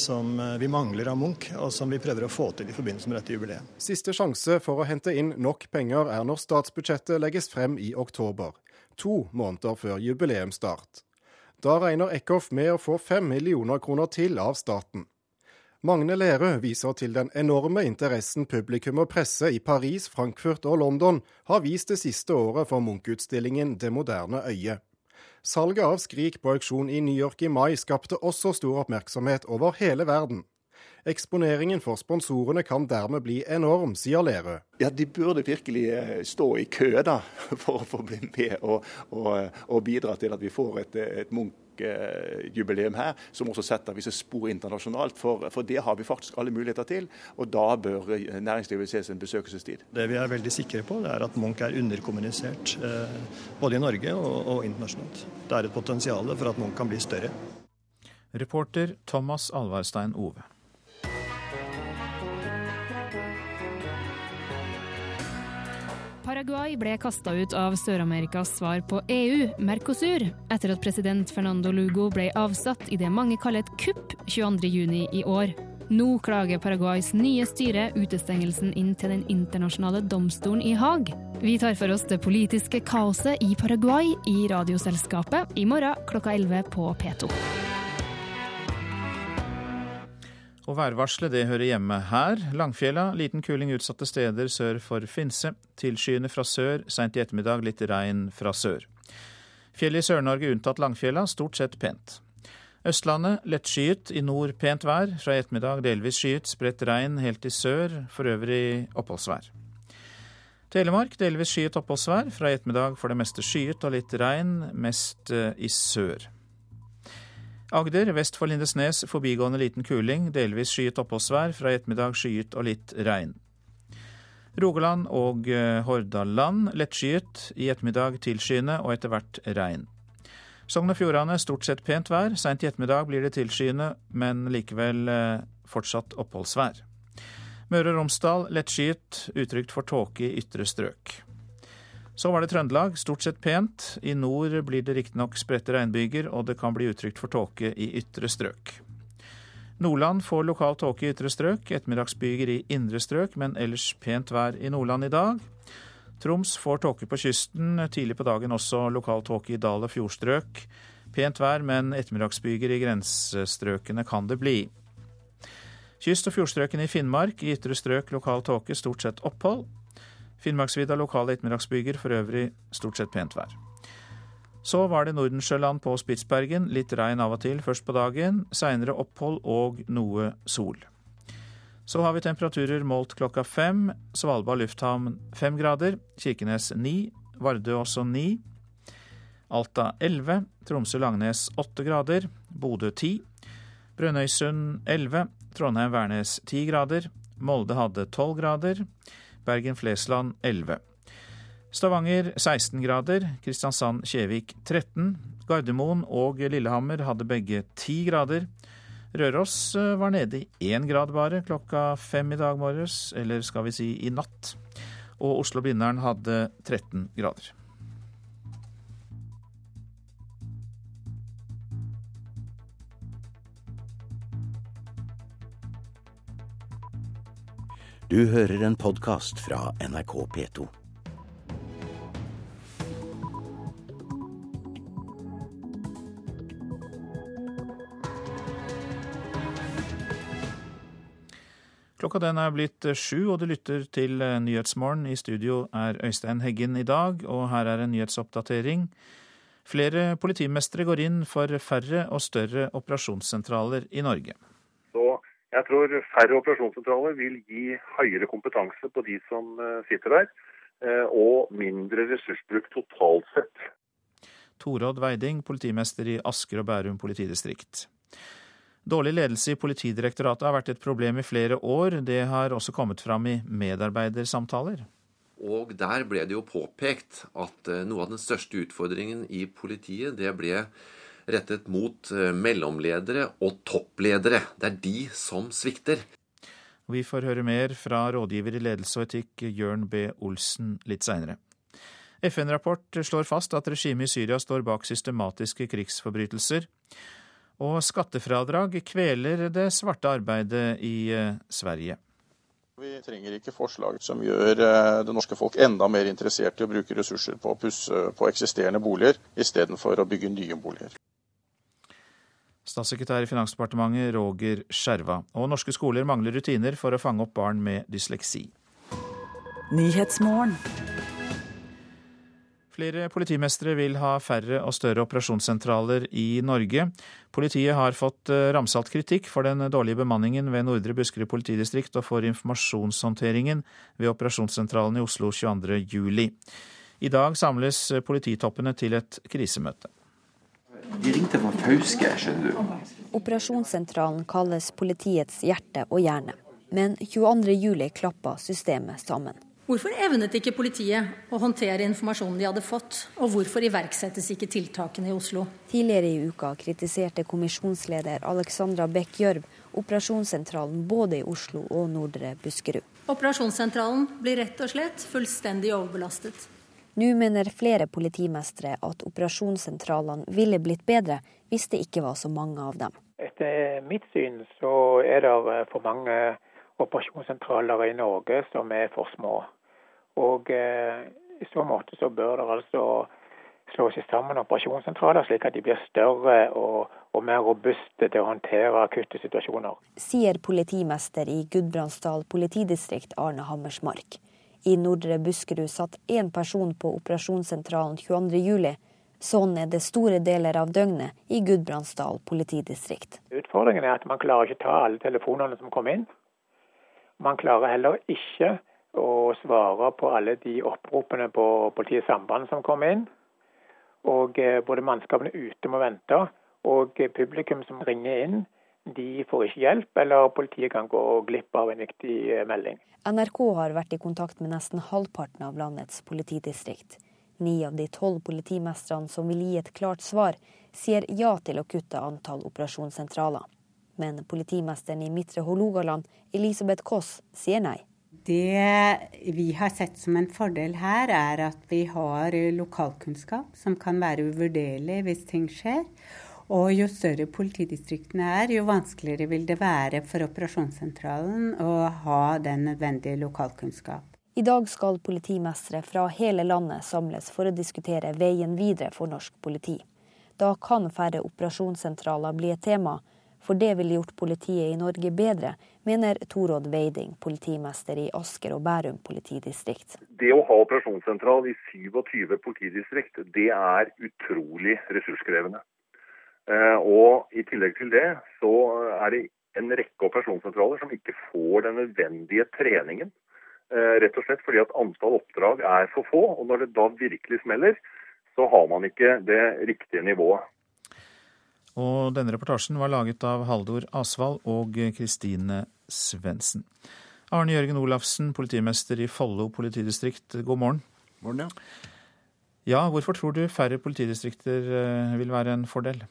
som vi mangler av Munch, og som vi prøver å få til i forbindelse med dette jubileet. Siste sjanse for å hente inn nok penger er når statsbudsjettet legges frem i oktober to måneder før jubileumsstart. Da regner Eckhoff med å få fem millioner kroner til av staten. Magne Lerøe viser til den enorme interessen publikum og presse i Paris, Frankfurt og London har vist det siste året for Munch-utstillingen Det moderne øyet. Salget av Skrik på auksjon i New York i mai skapte også stor oppmerksomhet over hele verden. Eksponeringen for sponsorene kan dermed bli enorm, sier Lerøe. Ja, De burde virkelig eh, stå i kø da, for å få bli med og, og, og bidra til at vi får et, et Munch-jubileum her, som også setter visse spor internasjonalt. For, for, det har vi faktisk alle muligheter til, og da bør næringslivet se en besøkelsestid. Det vi er veldig sikre på, det er at Munch er underkommunisert eh, både i Norge og, og internasjonalt. Det er et potensial for at Munch kan bli større. Reporter Thomas Alvarstein Ove. Paraguay ble kasta ut av Sør-Amerikas svar på EU, Mercosur, etter at president Fernando Lugo ble avsatt i det mange kaller et kupp 22.6 i år. Nå klager Paraguays nye styre utestengelsen inn til Den internasjonale domstolen i Haag. Vi tar for oss det politiske kaoset i Paraguay i Radioselskapet i morgen klokka 11 på P2. Og værvarselet det hører hjemme her. Langfjella, liten kuling utsatte steder sør for Finse. Tilskyende fra sør, seint i ettermiddag litt regn fra sør. Fjellet i Sør-Norge unntatt Langfjella, stort sett pent. Østlandet lettskyet, i nord pent vær. Fra i ettermiddag delvis skyet, spredt regn helt i sør, for øvrig oppholdsvær. Telemark delvis skyet oppholdsvær. Fra i ettermiddag for det meste skyet og litt regn, mest eh, i sør. Agder vest for Lindesnes forbigående liten kuling, delvis skyet oppholdsvær. Fra i ettermiddag skyet og litt regn. Rogaland og eh, Hordaland lettskyet, i ettermiddag tilskyende og etter hvert regn. Sogn og Fjordane stort sett pent vær. Seint i ettermiddag blir det tilskyende, men likevel eh, fortsatt oppholdsvær. Møre og Romsdal lettskyet, utrygt for tåke i ytre strøk. Så var det Trøndelag, stort sett pent. I nord blir det riktignok spredte regnbyger, og det kan bli utrygt for tåke i ytre strøk. Nordland får lokal tåke i ytre strøk, ettermiddagsbyger i indre strøk, men ellers pent vær i Nordland i dag. Troms får tåke på kysten, tidlig på dagen også lokal tåke i dal- og fjordstrøk. Pent vær, men ettermiddagsbyger i grensestrøkene kan det bli. Kyst- og fjordstrøkene i Finnmark, i ytre strøk lokal tåke, stort sett opphold. Finnmarksvidda lokale ettermiddagsbyger, for øvrig stort sett pent vær. Så var det Nordensjøland på Spitsbergen. Litt regn av og til først på dagen. Seinere opphold og noe sol. Så har vi temperaturer målt klokka fem. Svalbard lufthavn fem grader. Kirkenes ni. Vardø også ni. Alta elleve. Tromsø-Langnes åtte grader. Bodø ti. Brønnøysund elleve. Trondheim-Værnes ti grader. Molde hadde tolv grader. Bergen-Flesland 11. Stavanger 16 grader, Kristiansand-Kjevik 13. Gardermoen og Lillehammer hadde begge 10 grader. Røros eh, var nede i én grad bare klokka fem i dag morges, eller skal vi si i natt. Og Oslo-Blindern hadde 13 grader. Du hører en podkast fra NRK P2. Klokka den er blitt sju, og du lytter til Nyhetsmorgen. I studio er Øystein Heggen i dag, og her er en nyhetsoppdatering. Flere politimestre går inn for færre og større operasjonssentraler i Norge. Jeg tror færre operasjonssentraler vil gi høyere kompetanse på de som eh, sitter der, eh, og mindre ressursbruk totalt sett. Torodd Veiding, politimester i Asker og Bærum politidistrikt. Dårlig ledelse i Politidirektoratet har vært et problem i flere år. Det har også kommet fram i medarbeidersamtaler. Og der ble det jo påpekt at eh, noe av den største utfordringen i politiet, det ble rettet mot eh, mellomledere og toppledere. Det er de som svikter. Vi får høre mer fra rådgiver i ledelse og etikk Jørn B. Olsen litt seinere. FN-rapport slår fast at regimet i Syria står bak systematiske krigsforbrytelser. Og skattefradrag kveler det svarte arbeidet i eh, Sverige. Vi trenger ikke forslag som gjør eh, det norske folk enda mer interessert i å bruke ressurser på å pusse på eksisterende boliger, istedenfor å bygge nye boliger. Statssekretær i Finansdepartementet Roger Skjerva. Og norske skoler mangler rutiner for å fange opp barn med dysleksi. Flere politimestre vil ha færre og større operasjonssentraler i Norge. Politiet har fått eh, ramsalt kritikk for den dårlige bemanningen ved Nordre Buskerud politidistrikt og for informasjonshåndteringen ved operasjonssentralen i Oslo 22.07. I dag samles polititoppene til et krisemøte. De ringte fra Fauske, skjønner du. Operasjonssentralen kalles politiets hjerte og hjerne. Men 22.07 klappa systemet sammen. Hvorfor evnet ikke politiet å håndtere informasjonen de hadde fått, og hvorfor iverksettes ikke tiltakene i Oslo? Tidligere i uka kritiserte kommisjonsleder Alexandra Beck Gjørv operasjonssentralen både i Oslo og Nordre Buskerud. Operasjonssentralen blir rett og slett fullstendig overbelastet. Nå mener flere politimestre at operasjonssentralene ville blitt bedre hvis det ikke var så mange av dem. Etter mitt syn så er det for mange operasjonssentraler i Norge som er for små. Og eh, i så måte så bør det altså slå seg sammen operasjonssentraler, slik at de blir større og, og mer robuste til å håndtere akutte situasjoner. Sier politimester i Gudbrandsdal politidistrikt Arne Hammersmark. I Nordre Buskerud satt én person på operasjonssentralen 22.07. Sånn er det store deler av døgnet i Gudbrandsdal politidistrikt. Utfordringen er at man klarer ikke ta alle telefonene som kommer inn. Man klarer heller ikke å svare på alle de oppropene på politiets samband som kommer inn. Og eh, både mannskapene ute må vente, og publikum som ringer inn, de får ikke hjelp, eller politiet kan gå glipp av en viktig eh, melding. NRK har vært i kontakt med nesten halvparten av landets politidistrikt. Ni av de tolv politimestrene som vil gi et klart svar, sier ja til å kutte antall operasjonssentraler. Men politimesteren i Midtre Hålogaland, Elisabeth Kåss, sier nei. Det vi har sett som en fordel her, er at vi har lokalkunnskap som kan være uvurderlig hvis ting skjer. Og jo større politidistriktene er, jo vanskeligere vil det være for operasjonssentralen å ha den nødvendige lokalkunnskap. I dag skal politimestere fra hele landet samles for å diskutere veien videre for norsk politi. Da kan færre operasjonssentraler bli et tema, for det ville gjort politiet i Norge bedre, mener Torodd Veiding, politimester i Asker og Bærum politidistrikt. Det å ha operasjonssentral i 27 politidistrikt, det er utrolig ressurskrevende. Eh, og I tillegg til det så er det en rekke operasjonssentraler som ikke får den nødvendige treningen. Eh, rett og slett fordi at antall oppdrag er for få. Og når det da virkelig smeller, så har man ikke det riktige nivået. Og denne reportasjen var laget av Haldor Asvald og Kristine Svendsen. Arne Jørgen Olafsen, politimester i Follo politidistrikt, god morgen. Morgen, ja. Ja, hvorfor tror du færre politidistrikter eh, vil være en fordel?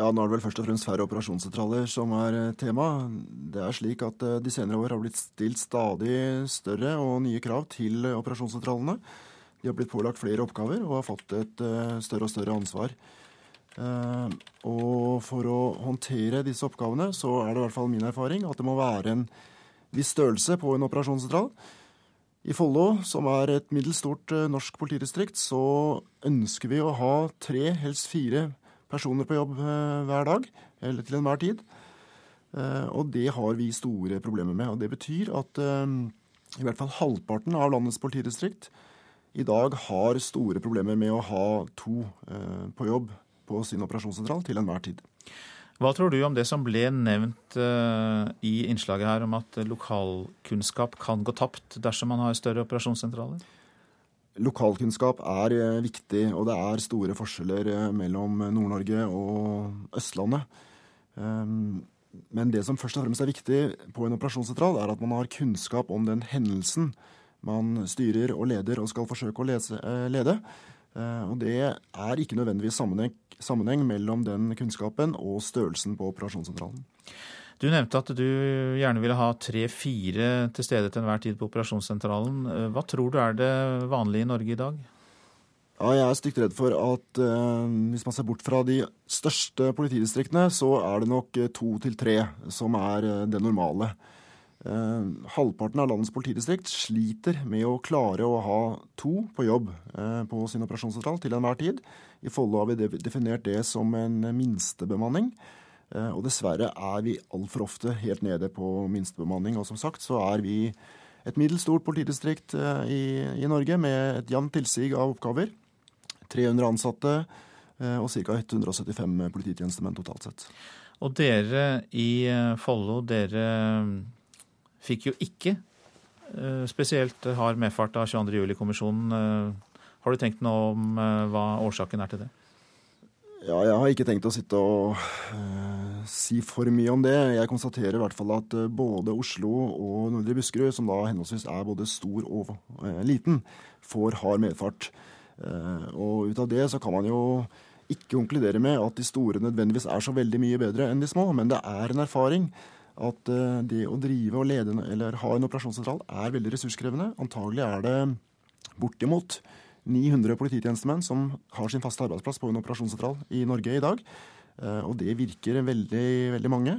Ja, Nå er det vel først og fremst færre operasjonssentraler som er eh, tema. Det er slik at eh, de senere år har blitt stilt stadig større og nye krav til operasjonssentralene. De har blitt pålagt flere oppgaver og har fått et større og større ansvar. Og for å håndtere disse oppgavene så er det i hvert fall min erfaring at det må være en viss størrelse på en operasjonssentral. I Follo, som er et middels stort eh, norsk politidistrikt, så ønsker vi å ha tre, helst fire personer på jobb eh, hver dag, eller til enhver tid. Eh, og det har vi store problemer med. Og det betyr at i hvert fall halvparten av landets politidistrikt i dag har store problemer med å ha to på jobb på sin operasjonssentral til enhver tid. Hva tror du om det som ble nevnt i innslaget her, om at lokalkunnskap kan gå tapt dersom man har større operasjonssentraler? Lokalkunnskap er uh, viktig, og det er store forskjeller uh, mellom Nord-Norge og Østlandet. Um, men det som først og fremst er viktig på en operasjonssentral, er at man har kunnskap om den hendelsen man styrer og leder og skal forsøke å lese, lede. Og det er ikke nødvendigvis sammenheng sammenheng mellom den kunnskapen og størrelsen på operasjonssentralen. Du nevnte at du gjerne ville ha tre-fire til stede til enhver tid på operasjonssentralen. Hva tror du er det vanlige i Norge i dag? Ja, jeg er stygt redd for at eh, hvis man ser bort fra de største politidistriktene, så er det nok to til tre som er uh, det normale. Eh, halvparten av landets politidistrikt sliter med å klare å ha to på jobb eh, på sin operasjonssentral til enhver tid. I Follo har vi definert det som en minstebemanning. Eh, og dessverre er vi altfor ofte helt nede på minstebemanning. Og som sagt så er vi et middels stort politidistrikt i, i, Norge med et jevnt tilsig av oppgaver. 300 ansatte og ca. 175 polititjenestemenn totalt sett. Og dere i Follo, dere fikk jo ikke eh, spesielt hard medfart av 22.07-kommisjonen. Eh, har du tenkt noe om eh, hva årsaken er til det? Ja, jeg har ikke tenkt å sitte og uh, si for mye om det. Jeg konstaterer i hvert fall at uh, både Oslo og Nordre Buskerud, som da henholdsvis er både stor og uh, liten, får hard medfart. og ut av det så kan man jo ikke konkludere med at de store nødvendigvis er så veldig mye bedre enn de små, men det er en erfaring at eh, det å drive og lede eller ha en operasjonssentral er veldig ressurskrevende. Antagelig er det bortimot 900 polititjenestemenn som har sin faste arbeidsplass på en operasjonssentral i Norge i dag. Eh, og det virker veldig, veldig mange.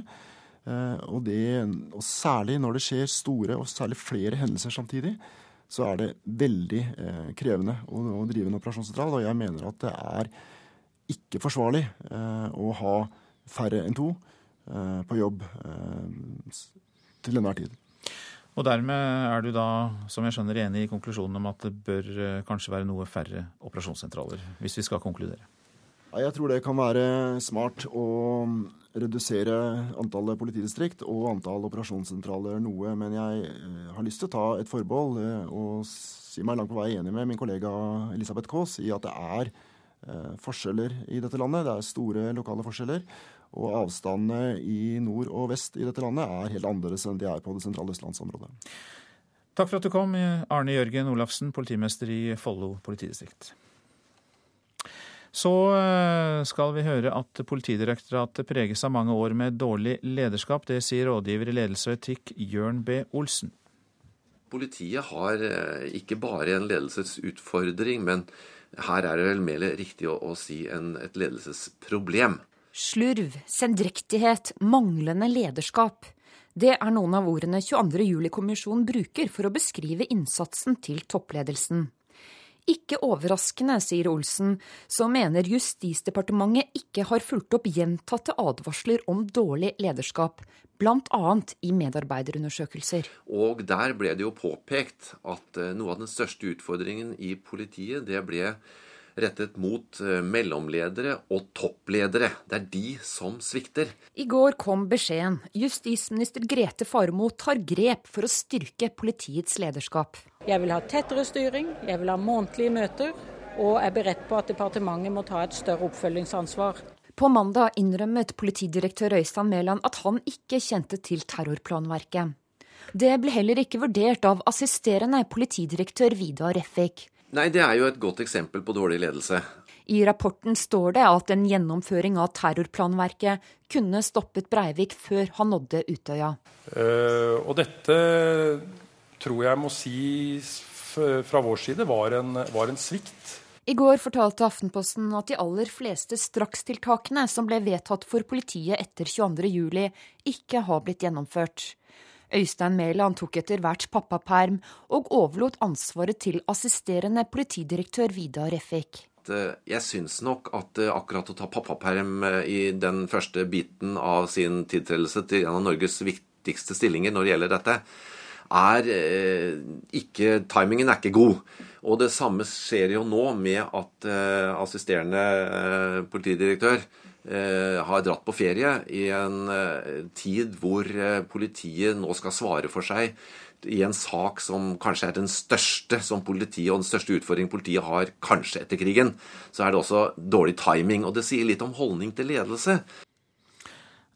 Eh, og, det, og særlig når det skjer store og særlig flere hendelser samtidig, så er det veldig krevende å, drive en operasjonssentral. Og jeg mener at det er ikke forsvarlig å ha færre enn to. Eh, på jobb eh, til enhver tid. Og dermed er du da, som jeg skjønner, enig i konklusjonen om at det bør eh, kanskje være noe færre operasjonssentraler, hvis vi skal konkludere? Jeg tror det kan være smart å redusere antallet politidistrikt og antall operasjonssentraler noe, men jeg har lyst til å ta et forbehold og si meg langt på vei enig med min kollega Elisabeth Kaas i at det er forskjeller i dette landet. Det er store lokale forskjeller. Og avstandene i nord og vest i dette landet er helt annerledes enn de er på det sentrale østlandsområdet. Takk for at du kom, Arne Jørgen Olafsen, politimester i Follo politidistrikt. Så eh, skal vi høre at Politidirektoratet preges av mange år med dårlig lederskap. Det sier rådgiver i ledelse og etikk Jørn B. Olsen. Politiet har eh, ikke bare en ledelsesutfordring, men her er det vel mer riktig å, å si en, et ledelsesproblem. Slurv, sendrektighet, manglende lederskap. Det er noen av ordene 22. juli-kommisjonen bruker for å beskrive innsatsen til toppledelsen. Ikke overraskende, sier Olsen, som mener Justisdepartementet ikke har fulgt opp gjentatte advarsler om dårlig lederskap, bl.a. i medarbeiderundersøkelser. Og der ble det jo påpekt at eh, noe av den største utfordringen i politiet, det ble rettet mot eh, mellomledere og toppledere. Det er de som svikter. I går kom beskjeden. Justisminister Grete Farmo tar grep for å styrke politiets lederskap. Jeg vil ha tettere styring, jeg vil ha månedlige møter, og er beredt på at departementet må ta et større oppfølgingsansvar. På mandag innrømmet politidirektør Øystein Mæland at han ikke kjente til terrorplanverket. Det ble heller ikke vurdert av assisterende politidirektør Vidar Refvik. Nei, det er jo et godt eksempel på dårlig ledelse. I rapporten står det at en gjennomføring av terrorplanverket kunne stoppet Breivik før han nådde Utøya. Uh, og dette tror jeg må si fra vår side var en, var en svikt. I går fortalte Aftenposten at de aller fleste strakstiltakene som ble vedtatt for politiet etter 22.07, ikke har blitt gjennomført. Øystein Mæland tok etter hvert pappaperm og overlot ansvaret til assisterende politidirektør Vidar Refvik. Eh, jeg syns nok at eh, akkurat å ta pappaperm eh, i den første biten av sin tiltredelse til en av Norges viktigste stillinger når det gjelder dette, er ikke Timingen er ikke god. Og det samme skjer jo nå med at assisterende politidirektør har dratt på ferie i en tid hvor politiet nå skal svare for seg i en sak som kanskje er den største som politiet, og den største utfordringen politiet har kanskje etter krigen, så er det også dårlig timing. Og det sier litt om holdning til ledelse.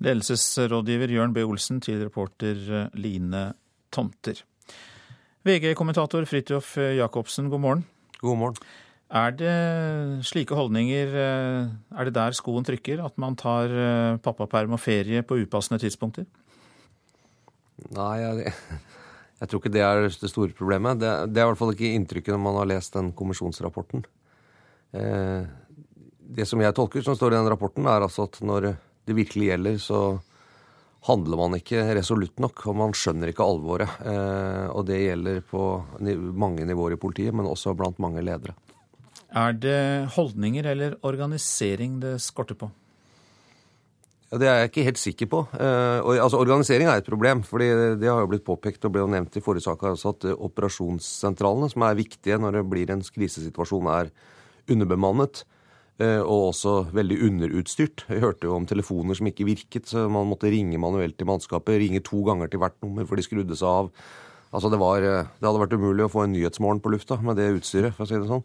Ledelsesrådgiver Jørn B. Olsen til reporter eh, Line Tomter. VG-kommentator Fridtjof Jacobsen, god morgen. God morgen. Er det slike holdninger eh, Er det der skoen trykker? At man tar eh, pappaperm og ferie på upassende tidspunkter? Nei, jeg, jeg tror ikke det er det store problemet. Det, det er i hvert fall ikke inntrykket når man har lest den kommisjonsrapporten. Eh, det som jeg tolker som står i den rapporten, er altså at når det virkelig gjelder, så handler man ikke resolutt nok, og man skjønner ikke alvoret. Eh, og det gjelder på mange nivåer i politiet, men også blant mange ledere. Er det holdninger eller organisering det skorter på? Ja, Det er jeg ikke helt sikker på. Eh, altså, Organisering er et problem. fordi Det har jo blitt påpekt og ble jo nevnt i forrige sak altså at eh, operasjonssentralene, som er viktige når det blir en krisesituasjon, er underbemannet. Eh, og også veldig underutstyrt. Jeg hørte jo om telefoner som ikke virket, så man måtte ringe manuelt til mannskapet. Ringe to ganger til hvert nummer, for de skrudde seg av. Altså det, var, det hadde vært umulig å få en Nyhetsmorgen på lufta med det utstyret, for å si det sånn.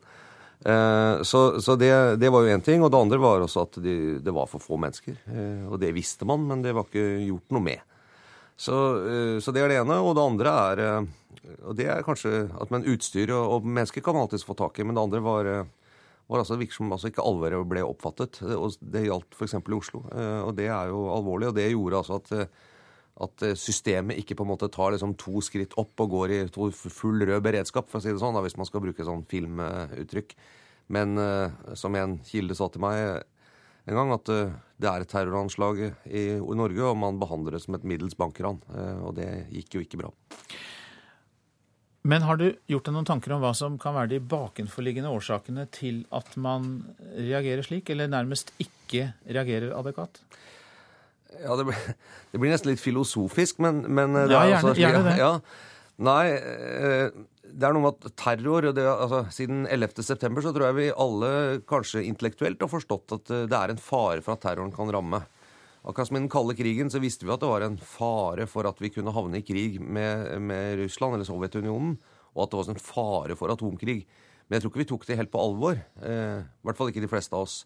Eh, så, så det, det, var jo én ting. Og det andre var også at de, det var for få mennesker. Eh, og det visste man, men det var ikke gjort noe med. Så, eh, så det er det ene. Og det andre er og det er kanskje at Men utstyr og, og mennesker kan man alltids få tak i. Men det andre var, var altså, virker som altså ikke alvoret ble oppfattet. Og det gjaldt f.eks. i Oslo. Og det er jo alvorlig. Og det gjorde altså at at systemet ikke på en måte tar liksom to skritt opp og går i full rød beredskap, for å si det sånn, da, hvis man skal bruke sånn filmuttrykk. Men uh, som en kilde sa til meg en gang, at det er et terroranslag i Norge, og man behandler det som et middels bankran. Og det gikk jo ikke bra. Men har du gjort deg noen tanker om hva som kan være de bakenforliggende årsakene til at man reagerer slik, eller nærmest ikke reagerer adekvat? Ja, det blir, det blir, nesten litt filosofisk, men, men Ja, gjerne, altså, gjerne det. Ja, nei, eh, det er noe med at terror det, altså, Siden 11.9 så tror jeg vi alle kanskje intellektuelt har forstått at eh, det er en fare for at terroren kan ramme. Akkurat som i den kalde krigen så visste vi at det var en fare for at vi kunne havne i krig med, med Russland eller Sovjetunionen, og at det var en fare for atomkrig. Men jeg tror ikke vi tok det helt på alvor. Eh, I hvert fall ikke de fleste av oss.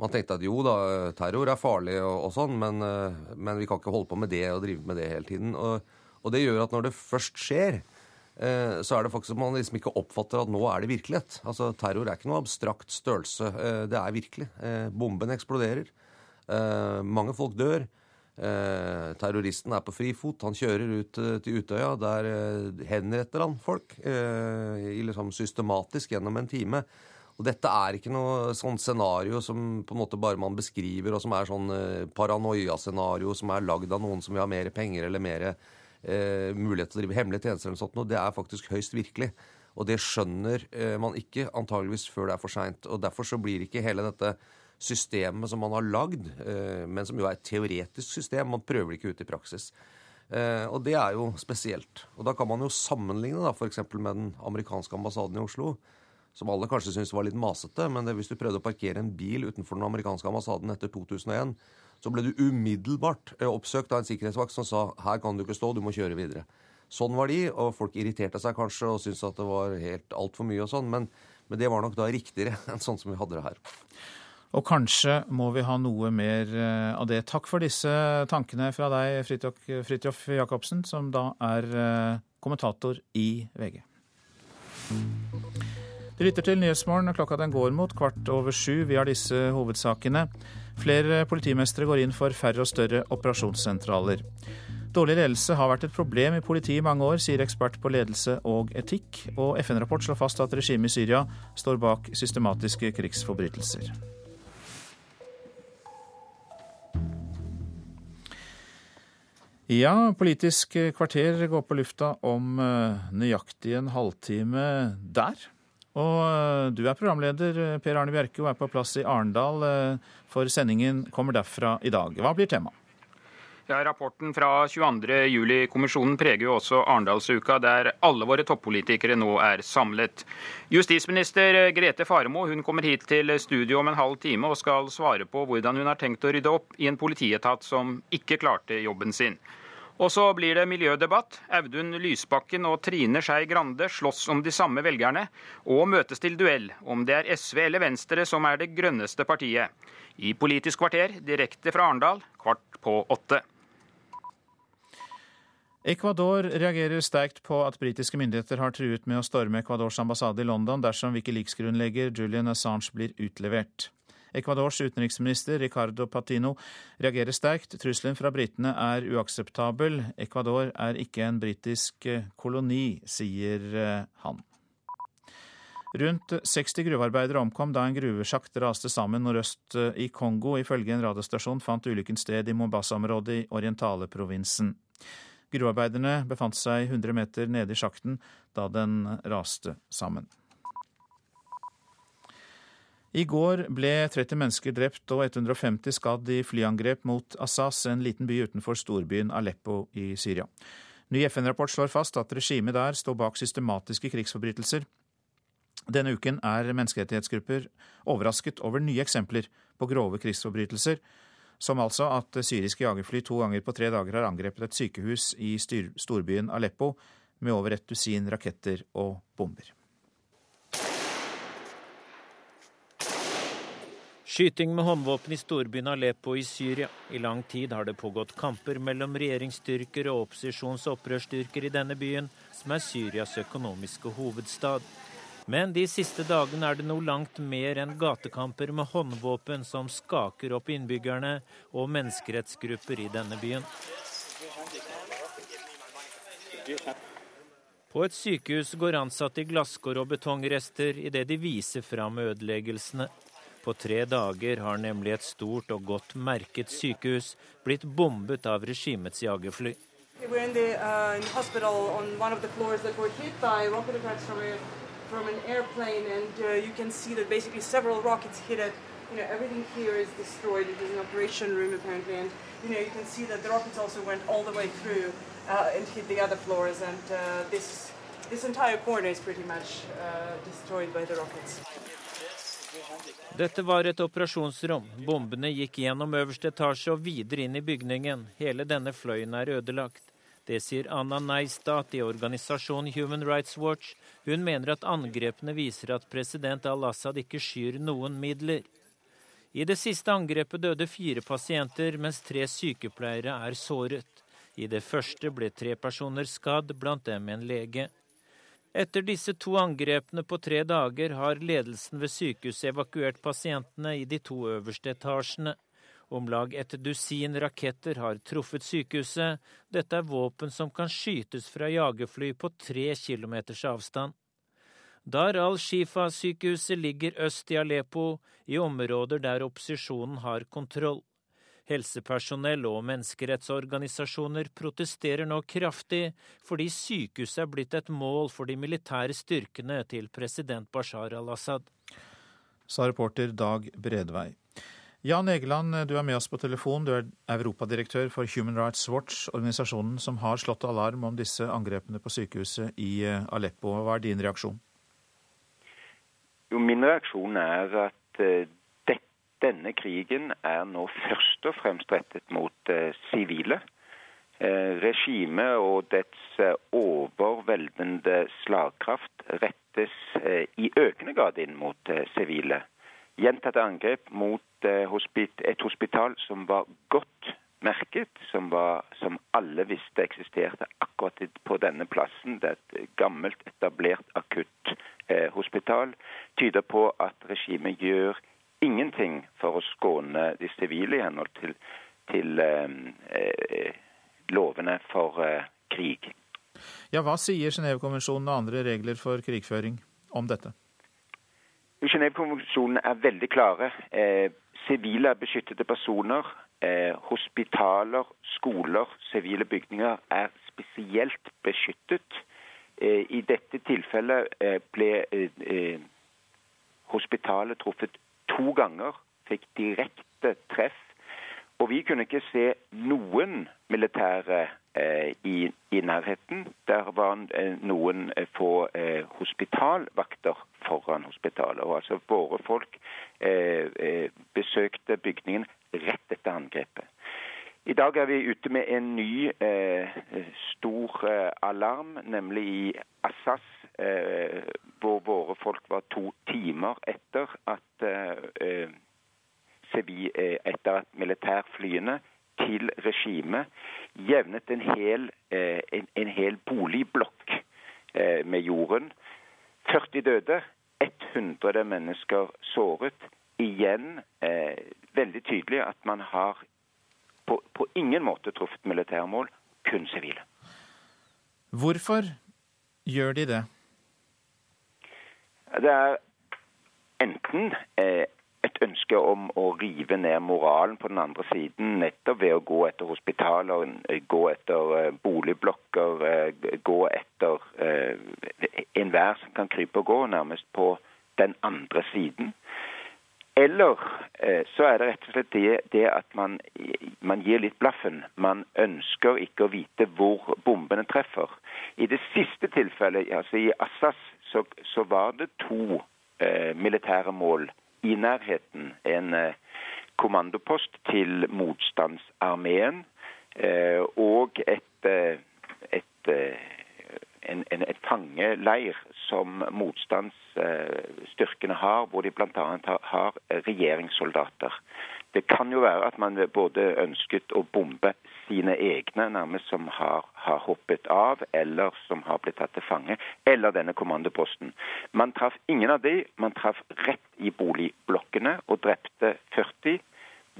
Man tenkte at jo da, terror er farlig og, og sånn, men, eh, men, vi kan ikke holde på med det og drive med det hele tiden. Og, og det gjør at når det først skjer, eh, så er det faktisk at man liksom ikke oppfatter at nå er det virkelighet. Altså Terror er ikke noe abstrakt størrelse. Eh, det er virkelig. Bomben eksploderer. Mange folk dør. Terroristen er på frifot. Han kjører ut til Utøya. Der henretter han folk liksom systematisk gjennom en time. Og dette er ikke noe sånn scenario som på en måte bare man beskriver, og som er sånn eh, paranoia-scenario som er lagd av noen som vil ha mer penger eller mer eh, mulighet til å drive hemmelige tjenester eller sånt. Det er faktisk høyst virkelig. Og det skjønner eh, man ikke antageligvis før det er for seint. Og derfor så blir ikke hele dette systemet som man har lagd, eh, men som jo er et teoretisk system, man prøver det ikke ut i praksis. Eh, og det er jo spesielt. Og da kan man jo sammenligne da f.eks. med den amerikanske ambassaden i Oslo som alle kanskje syntes var litt masete. Men det, hvis du prøvde å parkere en bil utenfor den amerikanske ambassaden etter 2001, så ble du umiddelbart eh, oppsøkt av en sikkerhetsvakt som sa her kan du ikke stå, du må kjøre videre. Sånn var de, og folk irriterte seg kanskje og syntes at det var helt altfor mye og sånn. Men, men, det var nok da riktigere enn sånn som vi hadde det her. Og kanskje må vi ha noe mer eh, av det. Takk for disse tankene fra deg, Fridtjof Jacobsen, som da er eh, kommentator i VG. Du lytter til Nyhetsmorgen. Klokka den går mot kvart over sju. Vi har disse hovedsakene. Flere politimestre går inn for færre og større operasjonssentraler. Dårlig ledelse har vært et problem i politiet i mange år, sier ekspert på ledelse og etikk. Og FN-rapport slår fast at regimet i Syria står bak systematiske krigsforbrytelser. Ja, Politisk kvarter går på lufta om eh, nøyaktig en halvtime der. Og eh, du er programleder, eh, Per Arne Bjerke, og er på plass i Arendal, for sendingen kommer derfra i dag. Hva blir temaet? Ja, Rapporten fra 22.07-kommisjonen preger jo også Arendalsuka, der alle våre toppolitikere nå er samlet. Justisminister Grete Faremo hun kommer hit til studio om en halv time og skal svare på hvordan hun har tenkt å rydde opp i en politietat som ikke klarte jobben sin. Og så blir det miljødebatt. Audun Lysbakken og Trine Skei Grande slåss om de samme velgerne, og møtes til duell om det er SV eller Venstre som er det grønneste partiet. I Politisk kvarter direkte fra Arendal kvart på åtte. Ecuador reagerer sterkt på at britiske myndigheter har truet med å storme Ecuadors ambassade i London dersom Wikileaks-grunnlegger Julian Assange blir utlevert. Ecuadors utenriksminister Ricardo Patino reagerer sterkt. Trusselen fra britene er uakseptabel. Ecuador er ikke en britisk koloni, sier eh, han. Rundt 60 gruvearbeidere omkom da en gruvesjakt raste sammen nordøst eh, i Kongo. Ifølge en radiostasjon fant ulykken sted i Mombasa-området i Orientale-provinsen. Gruvearbeiderne befant seg 100 meter nede i sjakten da den raste sammen. I går ble 30 mennesker drept og 150 skadd i flyangrep mot Assas, en liten by utenfor storbyen Aleppo i Syria. Ny FN-rapport slår fast at regimet der står bak systematiske krigsforbrytelser. Denne uken er menneskerettighetsgrupper overrasket over nye eksempler på grove krigsforbrytelser, som altså at syriske jagerfly to ganger på tre dager har angrepet et sykehus i storbyen Aleppo med over et dusin raketter og bomber. Skyting med håndvåpen i storbyen Aleppo i Syria. I lang tid har det pågått kamper mellom regjeringsstyrker og opposisjonsopprørsstyrker i denne byen, som er Syrias økonomiske hovedstad. Men de siste dagene er det noe langt mer enn gatekamper med håndvåpen som skaker opp innbyggerne og menneskerettsgrupper i denne byen. På et sykehus går ansatte i glasskår og betongrester idet de viser fram ødeleggelsene. På tre dager har nemlig et stort og godt merket sykehus blitt bombet av regimets jagerfly. Uh, in the hospital on one of the floors that were hit by rocket attacks from, an airplane, and uh, you can see that basically several rockets hit it. You know, everything here is destroyed. It is an operation room apparently, and you know, you can see that the rockets also went all the way through uh, and hit the other floors, and this this entire corner is pretty much destroyed by the rockets. Dette var et operasjonsrom. Bombene gikk gjennom øverste etasje og videre inn i bygningen. Hele denne fløyen er ødelagt. Det sier Anna Neistat i organisasjonen Human Rights Watch. Hun mener at angrepene viser at president al-Assad ikke skyr noen midler. I det siste angrepet døde fire pasienter, mens tre sykepleiere er såret. I det første ble tre personer skadd, blant dem en lege. Etter disse to angrepene på tre dager har ledelsen ved sykehuset evakuert pasientene i de to øverste etasjene. Om lag et dusin raketter har truffet sykehuset. Dette er våpen som kan skytes fra jagerfly på tre kilometers avstand. Dar al-Shifa-sykehuset ligger øst i Aleppo, i områder der opposisjonen har kontroll. Helsepersonell og menneskerettsorganisasjoner protesterer nå kraftig fordi sykehuset er blitt et mål for de militære styrkene til president Bashar al-Assad. Sa reporter Dag Bredvei. Jan Egeland, du er med oss på telefon. Du er europadirektør for Human Rights Watch, organisasjonen som har slått alarm om disse angrepene på sykehuset i eh, Aleppo. Hva er din reaksjon? Jo, min reaksjon er at eh, denne krigen er nå først og fremst rettet mot eh, sivile. Eh, regimet og dets eh, overveldende slagkraft rettes i økende grad inn mot sivile. Gjentatte angrep mot et hospital som var godt merket, som, var, som, alle visste eksisterte akkurat på denne plassen. Det er et gammelt, etablert akutthospital. tyder på at regimet gjør ingenting for å skåne de sivile i henhold til, til eh, lovene for eh, krig. Ja, Hva sier Genévekonvensjonen og andre regler for krigføring om dette? Genévekonvensjonen er veldig klare. Eh, sivile beskyttede personer, eh, hospitaler, skoler, sivile bygninger er spesielt beskyttet. Eh, I dette tilfellet eh, ble eh, hospitalet truffet to ganger. Fikk direkte treff. Og vi kunne ikke se noen militære eh, i, i, nærheten. Der var eh, noen eh, få eh, hospitalvakter foran hospitalet. Og altså våre folk eh, eh, besøkte bygningen rett etter angrepet. I dag er vi ute med en ny stor alarm, nemlig i Assas, hvor våre folk var to timer etter at etter at militærflyene til regimet jevnet en hel, eh, en, en hel boligblokk eh, med jorden. 40 døde, 100 mennesker såret. Igjen eh, veldig tydelig at man har på, på ingen måte truffet militærmål, kun sivile. Hvorfor gjør de det? Det er enten eh, et ønske om å rive ned moralen på den andre siden, nettopp ved å gå etter hospitaler, gå etter eh, boligblokker, eh, gå etter eh, enhver som kan krype og gå, nærmest på den andre siden. Eller så er det rett og slett det, det at man, man, gir litt blaffen. Man ønsker ikke å vite hvor bombene treffer. I det siste tilfellet, altså i Assas, så, så var det to eh, militære mål i nærheten en eh, kommandopost til motstandsarmeen eh, og et, eh, et, en, en, et fangeleir som motstandsstyrkene har, hvor de bl.a. har regjeringssoldater. Det kan jo være at man både ønsket å bombe sine egne, nærmest som har, har, hoppet av, eller som har blitt tatt til fange, eller denne kommandoposten. Man traff ingen av de. Man traff rett i boligblokkene og drepte 40.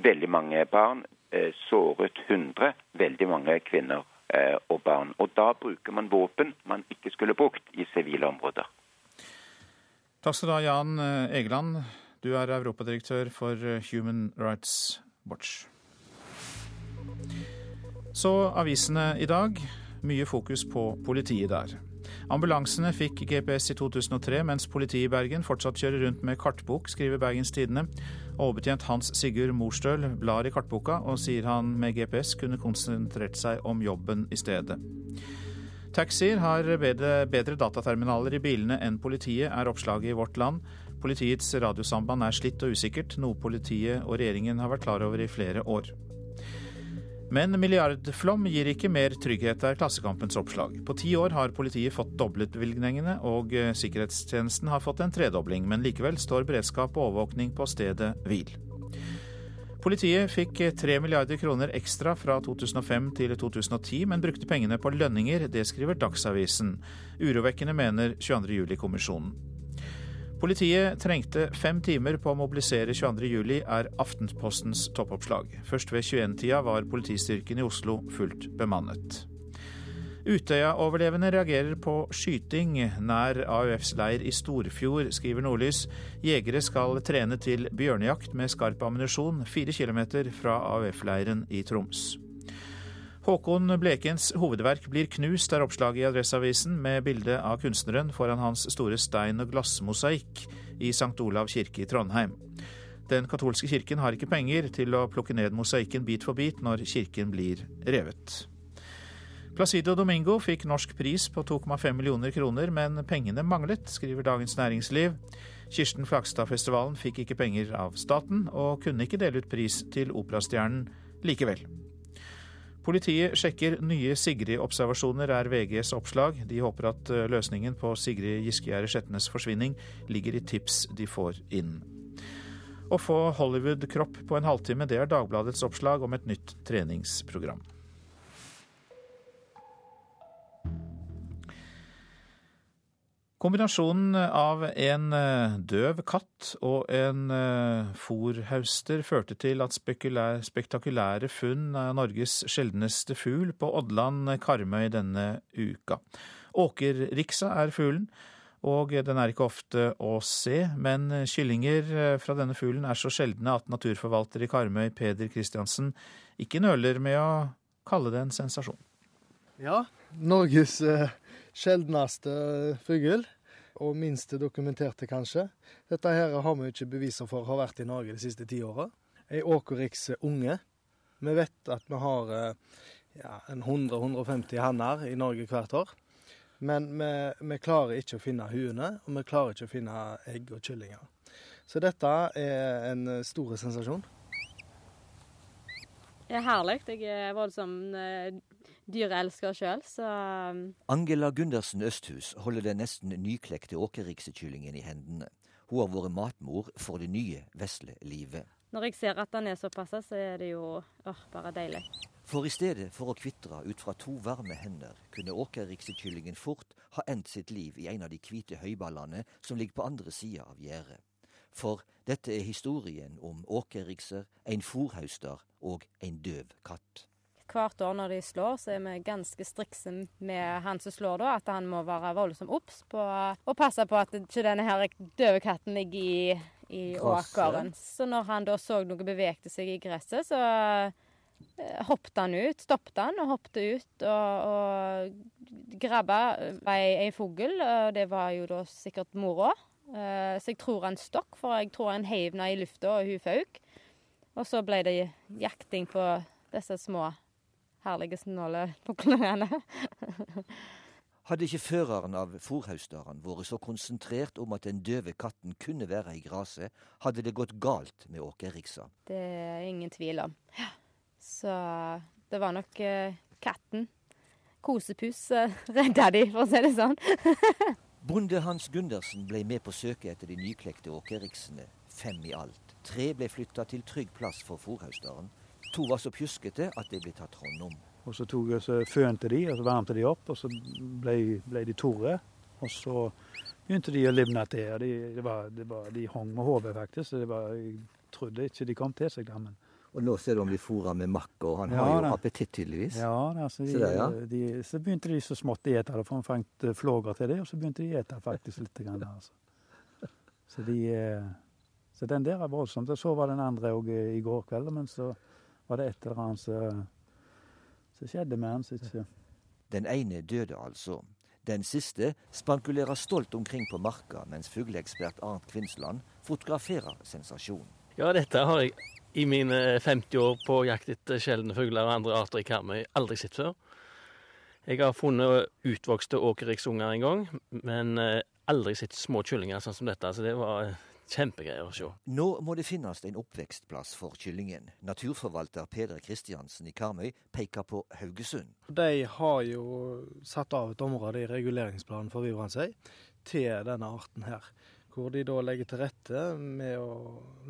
Veldig mange barn. Eh, såret 100. Veldig mange kvinner og barn. Og da bruker man våpen man ikke skulle brukt i sivile områder. Takk skal du ha, Jan eh, Egeland. Du er europadirektør for Human Rights Watch. Så avisene i dag. Mye fokus på politiet der. Ambulansene fikk GPS i 2003, mens politiet i Bergen fortsatt kjører rundt med kartbok, skriver Bergens Tidende. Overbetjent Hans Sigurd Morstøl blar i kartboka og sier han med GPS kunne konsentrert seg om jobben i stedet. Taxier har bedre, bedre dataterminaler i bilene enn politiet, er oppslaget i Vårt Land. Politiets radiosamband er slitt og usikkert, noe politiet og regjeringen har vært klar over i flere år. Men milliardflom gir ikke mer trygghet, er Klassekampens oppslag. På ti år har politiet fått doblet bevilgningene, og eh, sikkerhetstjenesten har fått en tredobling. Men likevel står beredskap og overvåkning på stedet hvil. Politiet fikk tre milliarder kroner ekstra fra 2005 til 2010, men brukte pengene på lønninger. Det skriver Dagsavisen. Urovekkende, mener 22. Politiet trengte fem timer på å mobilisere 22.07, er Aftenpostens toppoppslag. Først ved 21-tida var politistyrken i Oslo fullt bemannet. Utøya-overlevende reagerer på skyting nær AUFs leir i Storfjord, skriver Nordlys. Jegere skal trene til bjørnejakt med skarp ammunisjon fire kilometer fra AUF-leiren i Troms. Håkon Blekens hovedverk blir knust, er oppslaget i Adresseavisen, med bilde av kunstneren foran hans store stein- og glassmosaikk i St. Olav kirke i Trondheim. Den katolske kirken har ikke penger til å plukke ned mosaikken bit for bit når kirken blir revet. Placido Domingo fikk norsk pris på 2,5 millioner kroner, men pengene manglet, skriver Dagens Næringsliv. Kirsten Flagstad-festivalen fikk ikke penger av staten, og kunne ikke dele ut pris til operastjernen likevel. Politiet sjekker nye Sigrid-observasjoner, er VGs oppslag. De håper at eh, løsningen på Sigrid Giskegjerde Skjetnes forsvinning ligger i tips de får inn. Å få Hollywood-kropp på en halvtime, det er Dagbladets oppslag om et nytt treningsprogram. Kombinasjonen av en eh, døv katt og en eh, fòrhauster førte til at spektakulære funn av Norges sjeldneste fugl på Oddland Karmøy denne uka. Åkerriksa er fuglen, og den er ikke ofte å se, men kyllinger eh, fra denne fuglen er så sjeldne at naturforvalter i Karmøy, Peder Kristiansen, ikke nøler med å kalle det en sensasjon. Ja, Norges eh, sjeldneste fugl, og minst dokumenterte, kanskje. Dette her har vi ikke beviser for har vært i Norge de siste ti åra. Ei åkerriks unge. Vi vet at vi har eh, ja, 100-150 hanner i Norge hvert år. Men vi, vi, klarer ikke å finne huene, og vi klarer ikke å finne egg og kyllinger. Så dette er en stor sensasjon. Det er herlig. Jeg er voldsom eh, dyreelsker sjøl, så um, Angela Gundersen Østhus holder den nesten nyklekte åkerriksekyllingen i hendene. Hun har vært matmor for det nye vesle livet. Når jeg ser at den er såpass, så er det jo åh, bare deilig. For i stedet for å kvitre ut fra to varme hender, kunne åkerriksekyllingen fort ha endt sitt liv i en av de hvite høyballene som ligger på andre sida av gjerdet. For dette er historien om åkerrikser, en fòrhauster og en døv katt. Hvert år når de slår, så er vi ganske strikse med han som slår, da. At han må være voldsomt obs på å passe på at ikke denne her døve katten ligger i, i åkeren. Så når han da så noe bevegte seg i gresset, så Eh, hoppet han ut, stoppet han og hoppet ut og, og grabba ei, ei fugl. Og det var jo da sikkert mora. Eh, så jeg tror han stokk, for jeg tror han heiv henne i lufta, og hun fauk. Og så ble det jakting på disse små, herlige snålefuglene. Hadde ikke føreren av fòrhaustaren vært så konsentrert om at den døve katten kunne være i gresset, hadde det gått galt med åkerriksa. Det er ingen tvil om. Ja. Så det var nok eh, katten. Kosepus eh, redda de, for å si det sånn. Bonde Hans Gundersen ble med på søket etter de nyklekte åkerriksene, fem i alt. Tre ble flytta til trygg plass for fòrhausteren. To var så pjuskete at de ble tatt hånd om. Og Så tok jeg, så fønte de, og så varmte de opp, og så ble, ble de tore. Og så begynte de å livne til. De, det var, det var, de hang med hodet, faktisk. Så var, jeg trodde ikke de kom til seg da. men... Og nå ser du om de fôrer med makk, og han ja, har jo appetitt, tydeligvis. Ja, altså, de, så, der, ja. De, så, begynte de så smått å ete, for han fant eh, flåger til det, og så begynte de å ete faktisk litt. Grann, altså. så, de, eh, så den der er voldsomt. Og så var den andre òg eh, i går kveld, men så var det et eller annet som skjedde med han. Ikke... Den ene døde altså. Den siste spankulerer stolt omkring på marka, mens fugleekspert Arnt Kvinsland fotograferer sensasjonen. Ja, dette har jeg i mine 50 år på jakt etter sjeldne fugler og andre arter i Karmøy aldri sett før. Jeg har funnet utvokste åkerriksunger en gang, men eh, aldri sett små kyllinger sånn som dette. Så det var kjempegreier å se. Nå må det finnes en oppvekstplass for kyllingen. Naturforvalter Peder Kristiansen i Karmøy peker på Haugesund. De har jo satt av et område i reguleringsplanen for Vivransøy til denne arten her hvor de da legger til rette med å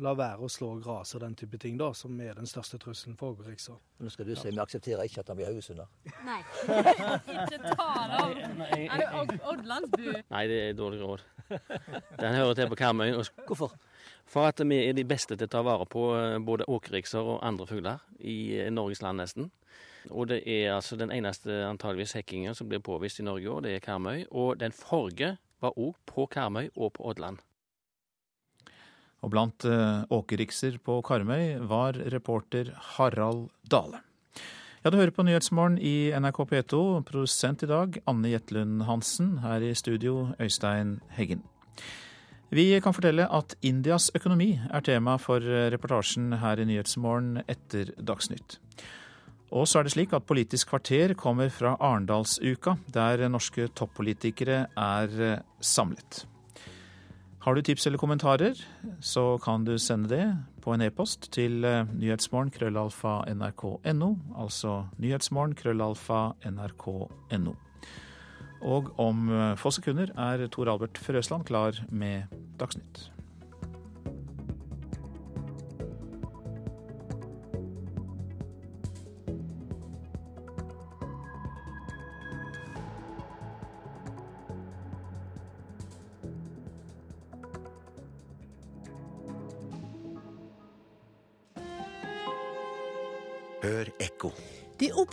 la være å slå gras og den type ting, da, som er den største trusselen for ågerriksa. Nå skal du si, vi aksepterer ikke at han blir haugesunder. Nei. ikke ta det av! Er det Oddlandsbu? Nei, det er dårlig råd. Den hører til på Karmøy. Hvorfor? For at vi er de beste til å ta vare på eh, både åkerrikser og andre fugler i eh, Norges land, nesten. Og det er altså den eneste antageligvis hekkingen som blir påvist i Norge òg, det er Karmøy. Og den forrige var òg på Karmøy og på Ådland. Og blant uh, åkerrikser på Karmøy var reporter Harald Dale. Ja, du hører på Nyhetsmorgen i NRK P2. Produsent i dag Anne Jetlund Hansen. Her i studio Øystein Heggen. Vi kan fortelle at Indias økonomi er tema for reportasjen her i Nyhetsmorgen etter Dagsnytt. Og så er det slik at Politisk kvarter kommer fra Arendalsuka, der norske toppolitikere er eh, samlet. Har du tips eller kommentarer, så kan du sende det på en e-post til eh, nyhetsmorgen krøllalfa nrk.no, altså nyhetsmorgen krøllalfa nrk.no. Og om eh, få sekunder er Tor Albert Frøsland klar med Dagsnytt.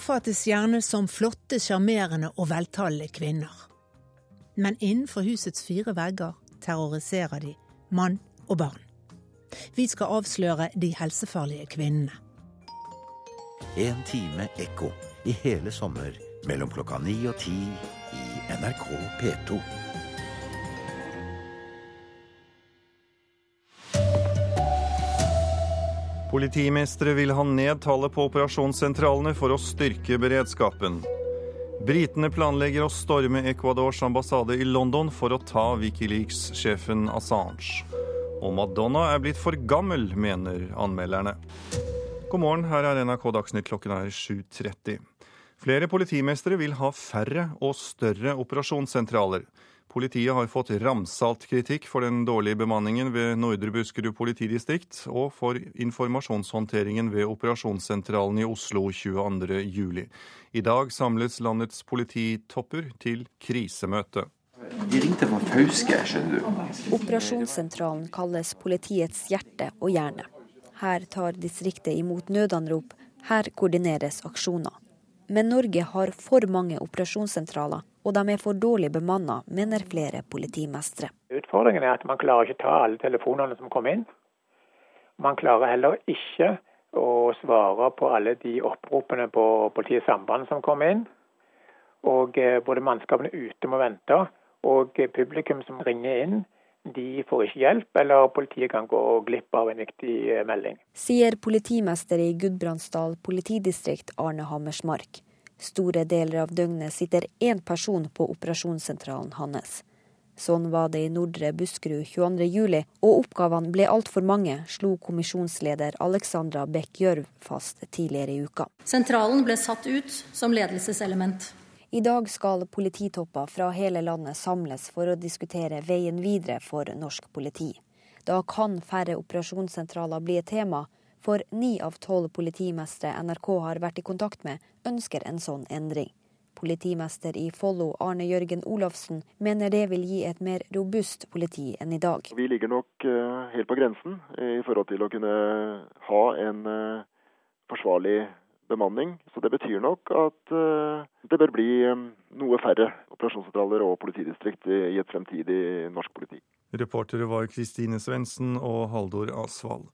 Oppfattes gjerne som flotte, sjarmerende og veltalende kvinner. Men innenfor husets fire vegger terroriserer de mann og barn. Vi skal avsløre de helsefarlige kvinnene. En time ekko i hele sommer mellom klokka ni og ti i NRK P2. Politimestere vil ha ned tallet på operasjonssentralene for å styrke beredskapen. Britene planlegger å storme Ecuadors ambassade i London for å ta Wikileaks-sjefen Assange. Og Madonna er blitt for gammel, mener anmelderne. God morgen, her er NRK Dagsnytt klokken er 7.30. Flere politimestre vil ha færre og større operasjonssentraler. Politiet har fått ramsalt kritikk for den dårlige bemanningen ved Nordre Buskerud politidistrikt og for informasjonshåndteringen ved operasjonssentralen i Oslo 22.07. I dag samles landets polititopper til krisemøte. De ringte fra Fauske, skjønner du. Operasjonssentralen kalles politiets hjerte og hjerne. Her tar distriktet imot nødanrop, her koordineres aksjoner. Men Norge har for mange operasjonssentraler, og de er for dårlig bemanna, mener flere politimestre. Utfordringen er at man klarer ikke ta alle telefonene som kommer inn. Man klarer heller ikke å svare på alle de oppropene på politiets samband som kommer inn. Og eh, både mannskapene ute må vente, og publikum som ringer inn, de får ikke hjelp, eller politiet kan gå glipp av en viktig eh, melding. Sier politimester i Gudbrandsdal politidistrikt Arne Hammersmark. Store deler av døgnet sitter én person på operasjonssentralen hans. Sånn var det i Nordre Buskerud 22.07, og oppgavene ble altfor mange, slo kommisjonsleder Alexandra Beck Gjørv fast tidligere i uka. Sentralen ble satt ut som ledelseselement. I dag skal polititopper fra hele landet samles for å diskutere veien videre for norsk politi. Da kan færre operasjonssentraler bli et tema, for ni av tolv politimestre NRK har vært i kontakt med, ønsker en sånn endring. Politimester i Follo, Arne Jørgen Olafsen, mener det vil gi et mer robust politi enn i dag. Vi ligger nok uh, helt på grensen i forhold til å kunne ha en uh, forsvarlig bemanning. Så det betyr nok at det bør bli noe færre operasjonssentraler og politidistrikt i, i et fremtidig norsk politi. Reportere var Kristine Svendsen og Haldor Asvald.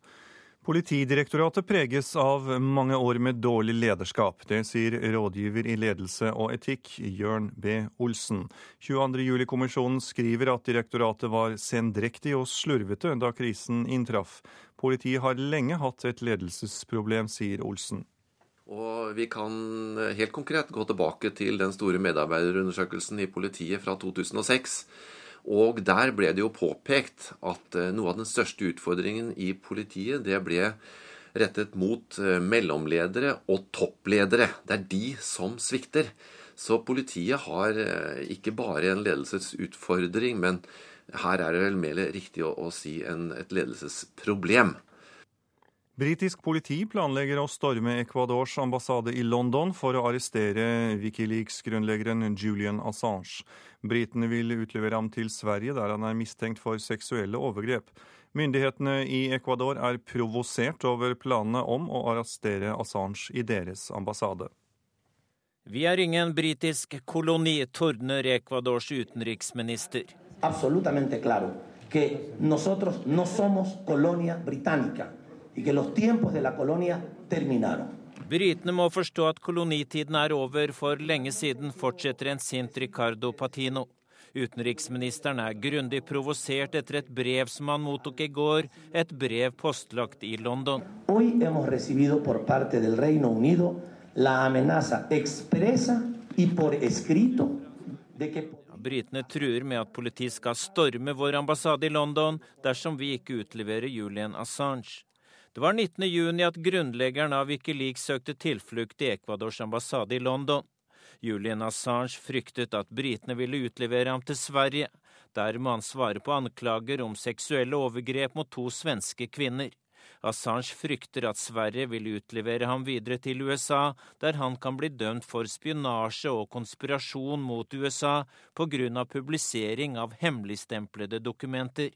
Politidirektoratet preges av mange år med dårlig lederskap. Det sier rådgiver i ledelse og etikk Jørn B. Olsen. 22.07-kommisjonen skriver at direktoratet var sendrektig og slurvete da krisen inntraff. Politiet har lenge hatt et ledelsesproblem, sier Olsen. Og vi kan helt konkret gå tilbake til den store medarbeiderundersøkelsen i politiet fra 2006. Og der ble det jo påpekt at eh, noe av den største utfordringen i politiet, det ble rettet mot eh, mellomledere og toppledere. Det er de som svikter. Så politiet har eh, ikke bare en ledelsesutfordring, men her er det vel mer riktig å, å si en, et ledelsesproblem. Britisk politi planlegger å storme Ecuadors ambassade i London for å arrestere Wikileaks-grunnleggeren Julian Assange. Britene vil utlevere ham til Sverige, der han er mistenkt for seksuelle overgrep. Myndighetene i Ecuador er provosert over planene om å arrestere Assange i deres ambassade. Vi er ingen britisk koloni, tordner Ecuadors utenriksminister. Absolutt klart at nosotros no somos colonia británica y que los tiempos de la colonia terminaron. Britene må forstå at kolonitiden er over for lenge siden, fortsetter en sint Ricardo Patino. Utenriksministeren er grundig provosert etter et brev som han mottok i går, et brev postlagt i London. Britene truer med at politiet skal storme vår ambassade i London dersom vi ikke utleverer Julian Assange. Det var 19.6 at grunnleggeren av Wikileaks søkte tilflukt i Ecuadors ambassade i London. Julian Assange fryktet at britene ville utlevere ham til Sverige. Der må han svare på anklager om seksuelle overgrep mot to svenske kvinner. Assange frykter at Sverige vil utlevere ham videre til USA, der han kan bli dømt for spionasje og konspirasjon mot USA pga. publisering av hemmeligstemplede dokumenter.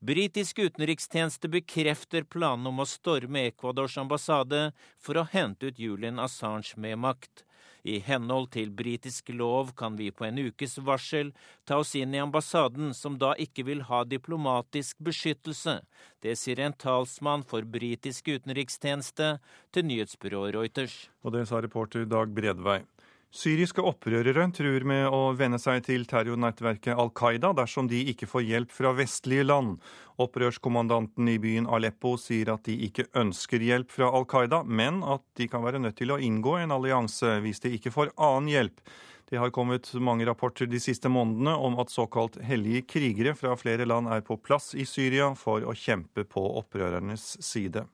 Britisk utenrikstjeneste bekrefter planene om å storme Ecuadors ambassade for å hente ut Julian Assange med makt. I henhold til britisk lov kan vi på en ukes varsel ta oss inn i ambassaden, som da ikke vil ha diplomatisk beskyttelse. Det sier en talsmann for britisk utenrikstjeneste til nyhetsbyrået Reuters. Og det sa reporter Dag Bredvei. Syriske opprørere truer med å venne seg til terrornettverket Al Qaida dersom de ikke får hjelp fra vestlige land. Opprørskommandanten i byen Aleppo sier at de ikke ønsker hjelp fra Al Qaida, men at de kan være nødt til å inngå en allianse hvis de ikke får annen hjelp. Det har kommet mange rapporter de siste månedene om at såkalt hellige krigere fra flere land er på plass i Syria for å kjempe på opprørernes side.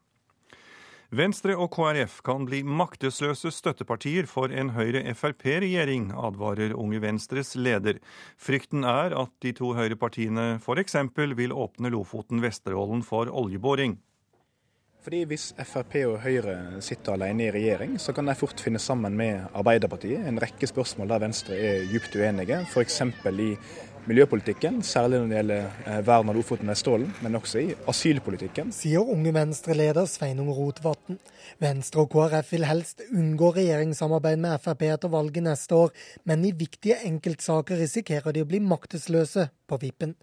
Venstre og KrF kan bli maktesløse støttepartier for en Høyre-Frp-regjering, advarer Unge Venstres leder. Frykten er at de to høyrepartiene f.eks. vil åpne Lofoten-Vesterålen for oljeboring. Fordi Hvis Frp og Høyre sitter alene i regjering, så kan de fort finne sammen med Arbeiderpartiet en rekke spørsmål der Venstre er djupt uenige, f.eks. i miljøpolitikken, særlig når det gjelder eh, vern av Lofoten og Vesterålen, men også i asylpolitikken. Sier Unge Venstre-leder Sveinung Rotevatn. Venstre og KrF vil helst unngå regjeringssamarbeid med Frp etter valget neste år, men i viktige enkeltsaker risikerer de å bli maktesløse på vippen.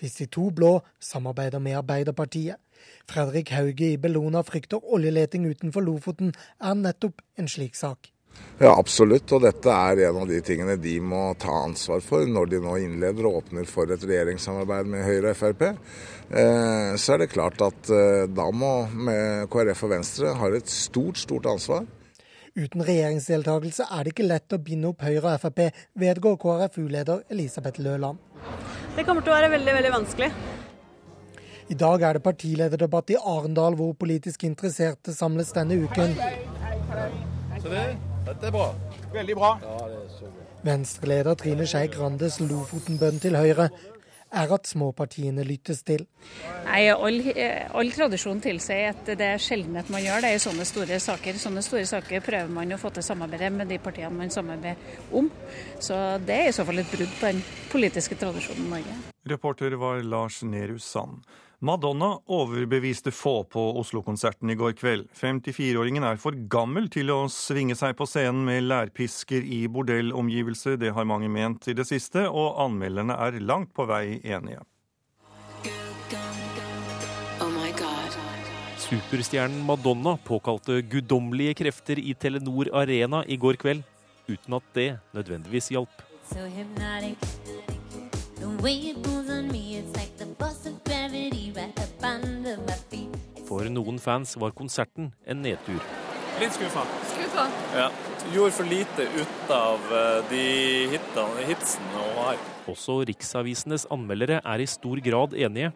Hvis de to blå samarbeider med Arbeiderpartiet. Fredrik Hauge i Bellona frykter oljeleting utenfor Lofoten er nettopp en slik sak. Ja, absolutt. Og dette er en av de tingene de må ta ansvar for når de nå innleder og åpner for et regjeringssamarbeid med Høyre og Frp. Eh, så er det klart at eh, da må KrF og Venstre ha et stort, stort ansvar. Uten regjeringsdeltakelse er det ikke lett å binde opp Høyre og Frp, vedgår KrFU-leder Elisabeth Løland. Det kommer til å være veldig, veldig vanskelig. I dag er det partilederdebatt i Arendal, hvor politisk interesserte samles denne uken. Hei, hei, hei, det dette er bra. Veldig bra. Ja, Venstre-leder Trine Skei Grandes Lofoten-bønn til Høyre er at småpartiene lyttes til. Nei, all, all, tradisjon tilsier at det er sjelden at man gjør det i sånne store saker. Sånne store saker prøver man å få til samarbeid med de partiene man samarbeider om. Så det er i så fall et brudd på den politiske tradisjonen i Norge. Reporter var Lars Nehru Sand. Madonna overbeviste få på Oslo-konserten i går kveld. 54-åringen er for gammel til å svinge seg på scenen med lærpisker i bordellomgivelser, det har mange ment i det siste, og anmelderne er langt på vei enige. Superstjernen Madonna påkalte guddommelige krefter i Telenor Arena i går kveld, uten at det nødvendigvis hjalp. So hypnotic. The way it moves on me, it's like the bus for noen fans var konserten en nedtur. Litt skuffa. Skuffa? Ja. Gjorde for lite ut av eh, de hitene, hitsene hun har. Også riksavisenes anmeldere er i stor grad enige.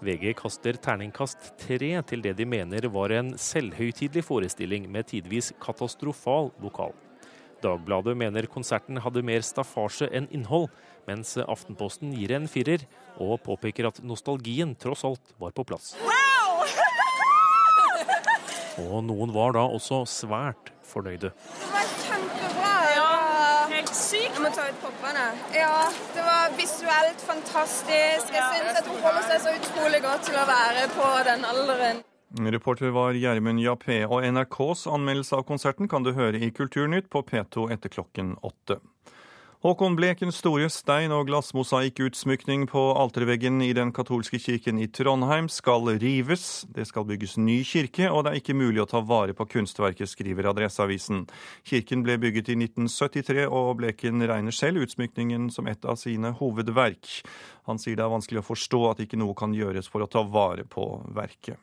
VG kaster terningkast tre til det de mener var en selvhøytidelig forestilling med tidvis katastrofal vokal. Dagbladet mener konserten hadde mer staffasje enn innhold, mens Aftenposten gir en firer og påpeker at nostalgien tross alt var på plass. Wow! Og noen var da også svært fornøyde. Det var kjempebra. Ja, helt sykt. Jeg må ta ut poppene. Ja, det var visuelt fantastisk. Jeg syns at hun holder seg så utrolig godt til å være på den alderen. Reporter var Gjermund Jappé, og NRKs anmeldelse av konserten kan du høre i Kulturnytt på P2 etter klokken åtte. Håkon Blekens store stein- og glassmosaikkutsmykning på alterveggen i den katolske kirken i Trondheim skal rives. Det skal bygges ny kirke, og det er ikke mulig å ta vare på kunstverket, skriver Adresseavisen. Kirken ble bygget i 1973, og Bleken regner selv utsmykningen som et av sine hovedverk. Han sier det er vanskelig å forstå at ikke noe kan gjøres for å ta vare på verket.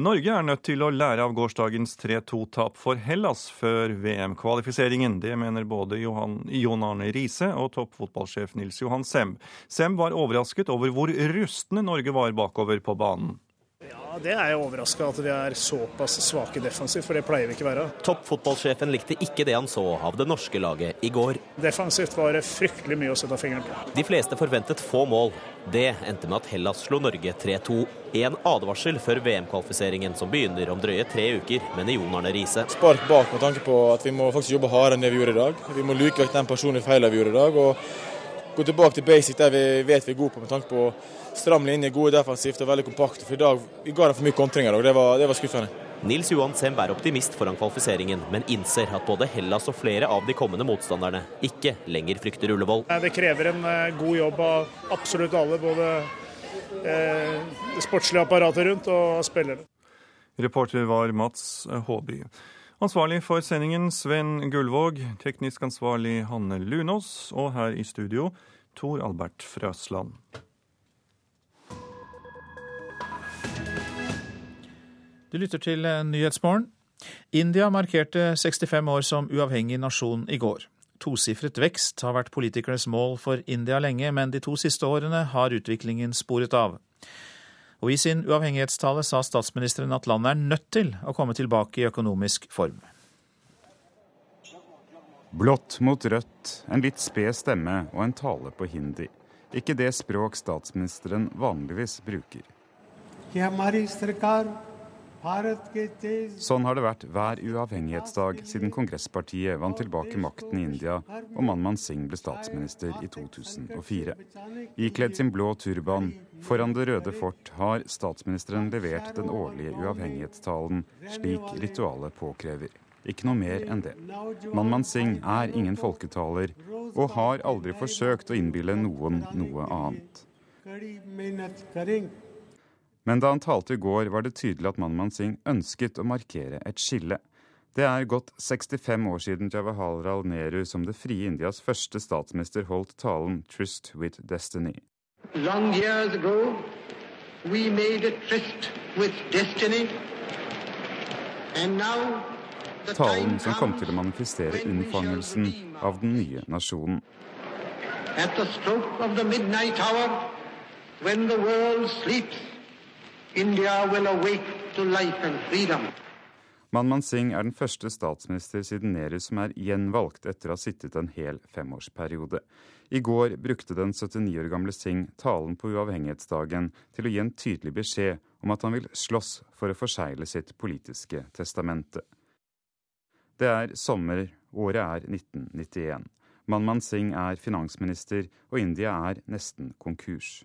Norge er nødt til å lære av gårsdagens 3-2-tap for Hellas før VM-kvalifiseringen. Det mener både Johan, Jon Arne Riise og toppfotballsjef Nils Johan Semb. Semb var overrasket over hvor rustne Norge var bakover på banen. Ja, Det er jeg overraska at vi er såpass svake defensivt, for det pleier vi ikke å være. Toppfotballsjefen likte ikke det han så av det norske laget i går. Defensivt var det fryktelig mye å sette fingeren på. De fleste forventet få mål. Det endte med at Hellas slo Norge 3-2. En advarsel før VM-kvalifiseringen som begynner om drøye tre uker, mener Jon Arne Riise. Spark bak med tanke på at vi må faktisk jobbe hardere enn det vi gjorde i dag. Vi må luke vekk den personlige feilen vi gjorde i dag. og gå tilbake til basic der vi vet vi er gode på, med tanke på stram linje, gode defensivt og veldig kompakte. For i dag vi ga dem for mye kontringer, og det var, det var skuffende. Nils Johan Semb er optimist foran kvalifiseringen, men innser at både Hellas og flere av de kommende motstanderne ikke lenger frykter Ullevål. Det krever en eh, god jobb av absolutt alle, både eh, det sportslige apparatet rundt og spillerne. Reporter var Mats Håby. Ansvarlig for sendingen Sven Gullvåg, teknisk ansvarlig Hanne Lunås, og her i studio Tor Albert Frøsland. Du lytter til eh, Nyhetsmorgen. India markerte 65 år som uavhengig nasjon i går. Tosifret vekst har vært politikernes mål for India lenge, men de to siste årene har utviklingen sporet av. Og I sin uavhengighetstale sa statsministeren at landet er nødt til å komme tilbake i økonomisk form. Blått mot rødt, en litt sped stemme og en tale på hindi. Ikke det språk statsministeren vanligvis bruker. Sånn har det vært hver uavhengighetsdag siden kongresspartiet vant tilbake makten i India og Manman Singh ble statsminister i 2004. Ikledd sin blå turban foran Det røde fort har statsministeren levert den årlige uavhengighetstalen slik ritualet påkrever. Ikke noe mer enn det. Manman Singh er ingen folketaler og har aldri forsøkt å innbille noen noe annet. Men da han talte i går, var det tydelig at Manman Singh ønsket å markere et skille. Det er gått 65 år siden Jawaharlal Nehru som det frie Indias første statsminister holdt talen 'Trust with Destiny'. Long years ago, we made a tryst with destiny, and now Talen som kom til å manifestere unnfangelsen av den nye nasjonen. At the stroke of the midnight hour, when the world sleeps, India will awake to life and freedom. Manman Singh er den første statsminister siden Nehru som er gjenvalgt etter å ha sittet en hel femårsperiode. I går brukte den 79 år gamle Singh talen på uavhengighetsdagen til å gi en tydelig beskjed om at han vil slåss for å forsegle sitt politiske testamente. Det er sommer, året er 1991. Manman Singh er finansminister, og India er nesten konkurs.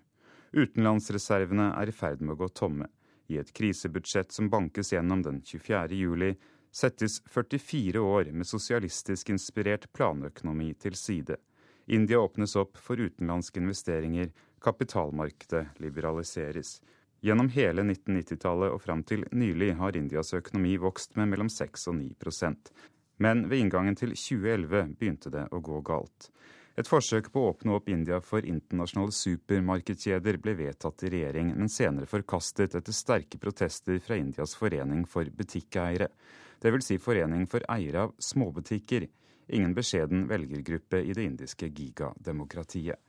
Utenlandsreservene er i ferd med å gå tomme. I et krisebudsjett som bankes gjennom den 24. juli, settes 44 år med sosialistisk inspirert planøkonomi til side. India åpnes opp for utenlandske investeringer, kapitalmarkedet liberaliseres. Gjennom hele 1990-tallet og fram til nylig har Indias økonomi vokst med mellom 6 og 9% Men ved inngangen til 2011 begynte det å gå galt. Et forsøk på å åpne opp India for internasjonale supermarkedskjeder ble vedtatt i regjering, men senere forkastet etter sterke protester fra Indias forening for butikkeiere. Dvs. Si forening for eiere av småbutikker. Ingen beskjeden velgergruppe i det indiske gigademokratiet.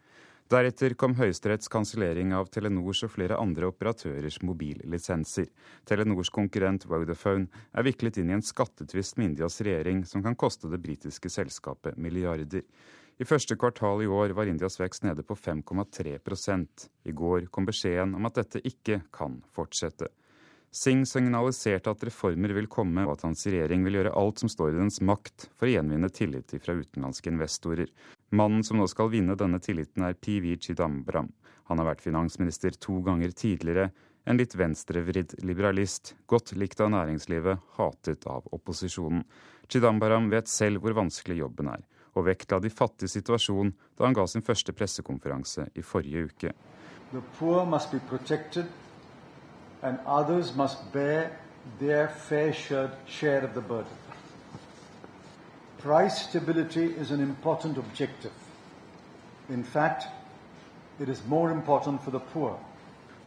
Deretter kom Høyesteretts kansellering av Telenors og flere andre operatørers mobillisenser. Telenors konkurrent Vodafone er viklet inn i en skattetvist med Indias regjering som kan koste det britiske selskapet milliarder. I første kvartal i år var Indias vekst nede på 5,3% I går kom beskjeden om at dette ikke kan fortsette. Singh signaliserte at reformer vil komme, og at hans regjering vil gjøre alt som står i dens makt for å gjenvinne tillit fra utenlandske investorer. Mannen som nå skal vinne denne tilliten, er PV Chidambram. Han har vært finansminister to ganger tidligere. En litt venstrevridd liberalist, godt likt av næringslivet, hatet av opposisjonen. Chidambaram vet selv hvor vanskelig jobben er og vektla de fattiges situasjon da han ga sin første pressekonferanse i forrige uke. Price stability is an important objective. In fact, it is more important for the poor.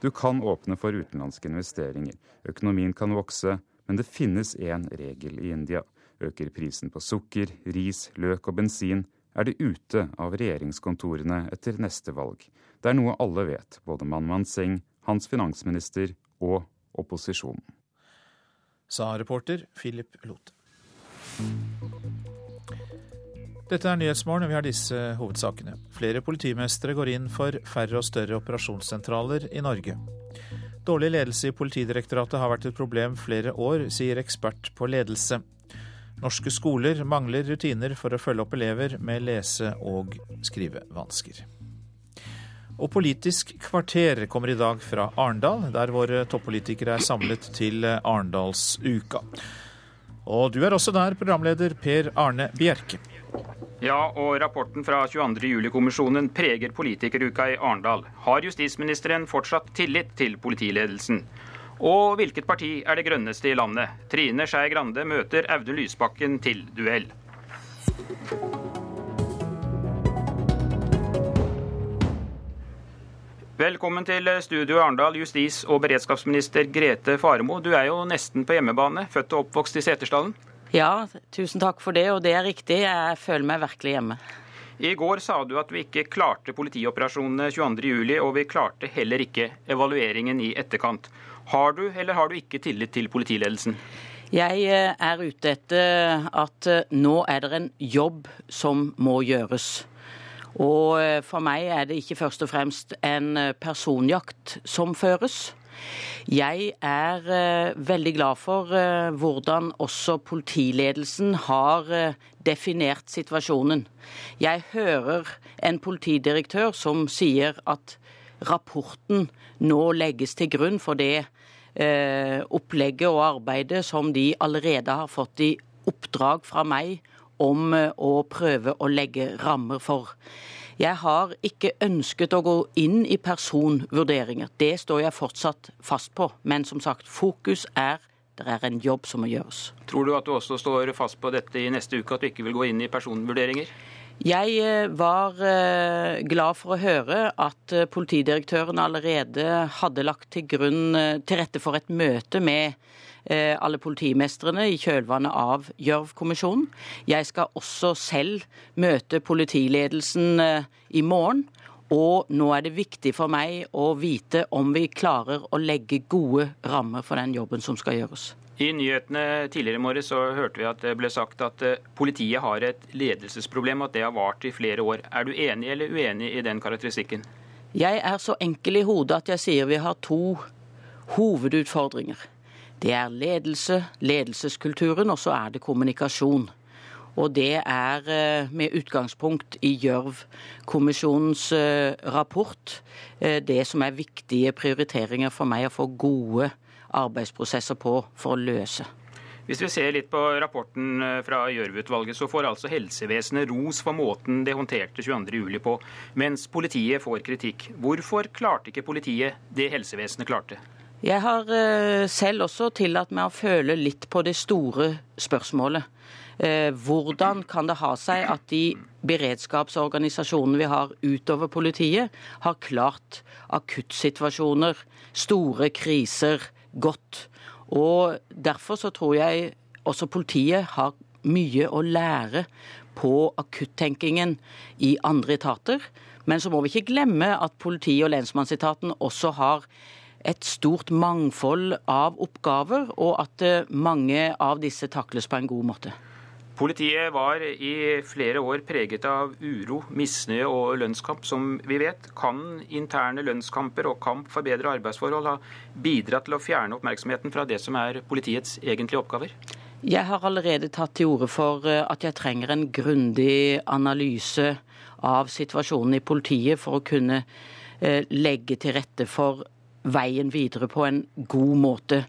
Du kan åpne for utenlandske investeringer. Økonomien kan vokse, men det finnes én regel i India. Øker prisen på sukker, ris, løk og bensin, er det ute av regjeringskontorene etter neste valg. Det er noe alle vet, både Manman Singh, hans finansminister og opposisjonen. Sa reporter Philip Lote. Dette er Nyhetsmorgen, og vi har disse hovedsakene. Flere politimestre går inn for færre og større operasjonssentraler i Norge. Dårlig ledelse i Politidirektoratet har vært et problem flere år, sier ekspert på ledelse. Norske skoler mangler rutiner for å følge opp elever med lese- og skrivevansker. Og Politisk kvarter kommer i dag fra Arendal, der våre toppolitikere er samlet til Arendalsuka. Og du er også der, programleder Per Arne Bjerke. Ja, og rapporten fra 22.07-kommisjonen preger politikeruka i Arendal. Har justisministeren fortsatt tillit til politiledelsen? Og hvilket parti er det grønneste i landet? Trine Skei Grande møter Audun Lysbakken til duell. Velkommen til studio Arendal, justis- og beredskapsminister Grete Faremo. Du er jo nesten på hjemmebane, født og oppvokst i Setersdalen? Ja, tusen takk for det, og det er riktig. Jeg føler meg virkelig hjemme. I går sa du at vi ikke klarte politioperasjonene 22.07, og vi klarte heller ikke evalueringen i etterkant. Har du eller har du ikke tillit til politiledelsen? Jeg eh, er ute etter at eh, nå er det en jobb som må gjøres. Og eh, for meg er det ikke først og fremst en personjakt som føres. Jeg er veldig glad for hvordan også politiledelsen har definert situasjonen. Jeg hører en politidirektør som sier at rapporten nå legges til grunn for det opplegget og arbeidet som de allerede har fått i oppdrag fra meg om eh, å prøve å legge rammer for. Jeg har ikke ønsket å gå inn i personvurderinger. Det står jeg fortsatt fast på. Men som sagt, fokus er det er en jobb som må gjøres. Tror du at du også står fast på dette i neste uke, at du ikke vil gå inn i personvurderinger? Jeg eh, var eh, glad for å høre at politidirektøren allerede hadde lagt til grunn til rette for et møte med Eh, alle politimestrene i kjølvannet av Gjørv-kommisjonen. Jeg skal også selv møte politiledelsen eh, i morgen. Og nå er det viktig for meg å vite om vi klarer å legge gode rammer for den jobben som skal gjøres. I nyhetene tidligere i morges så hørte vi at det ble sagt at eh, politiet har et ledelsesproblem, og at det har vart i flere år. Er du enig eller uenig i den karakteristikken? Jeg er så enkel i hodet at jeg sier vi har to hovedutfordringer. Det er ledelse, ledelseskulturen, og så er det kommunikasjon. Og det er eh, med utgangspunkt i Gjørv-kommisjonens eh, rapport det som er viktige prioriteringer for meg å få gode arbeidsprosesser på for å løse. Hvis vi ser litt på rapporten fra Gjørv-utvalget, så får altså helsevesenet ros for måten det håndterte 22.07 på, mens politiet får kritikk. Hvorfor klarte ikke politiet det helsevesenet klarte? Jeg har eh, selv også tillatt meg å føle litt på det store spørsmålet. Eh, hvordan kan det ha seg at de beredskapsorganisasjonene vi har utover politiet, har klart akuttsituasjoner, store kriser, godt? Og Derfor så tror jeg også politiet har mye å lære på akuttenkingen i andre etater. Men så må vi ikke glemme at politi- og lensmannsetaten også har et stort mangfold av oppgaver, og at eh, mange av disse takles på en god måte. Politiet var i flere år preget av uro, misnøye og lønnskamp. Som vi vet, kan interne lønnskamper og kamp for bedre arbeidsforhold ha bidratt til å fjerne oppmerksomheten fra det som er politiets egentlige oppgaver? Jeg har allerede tatt til orde for eh, at jeg trenger en grundig analyse av situasjonen i politiet for å kunne eh, legge til rette for veien videre på en god måte.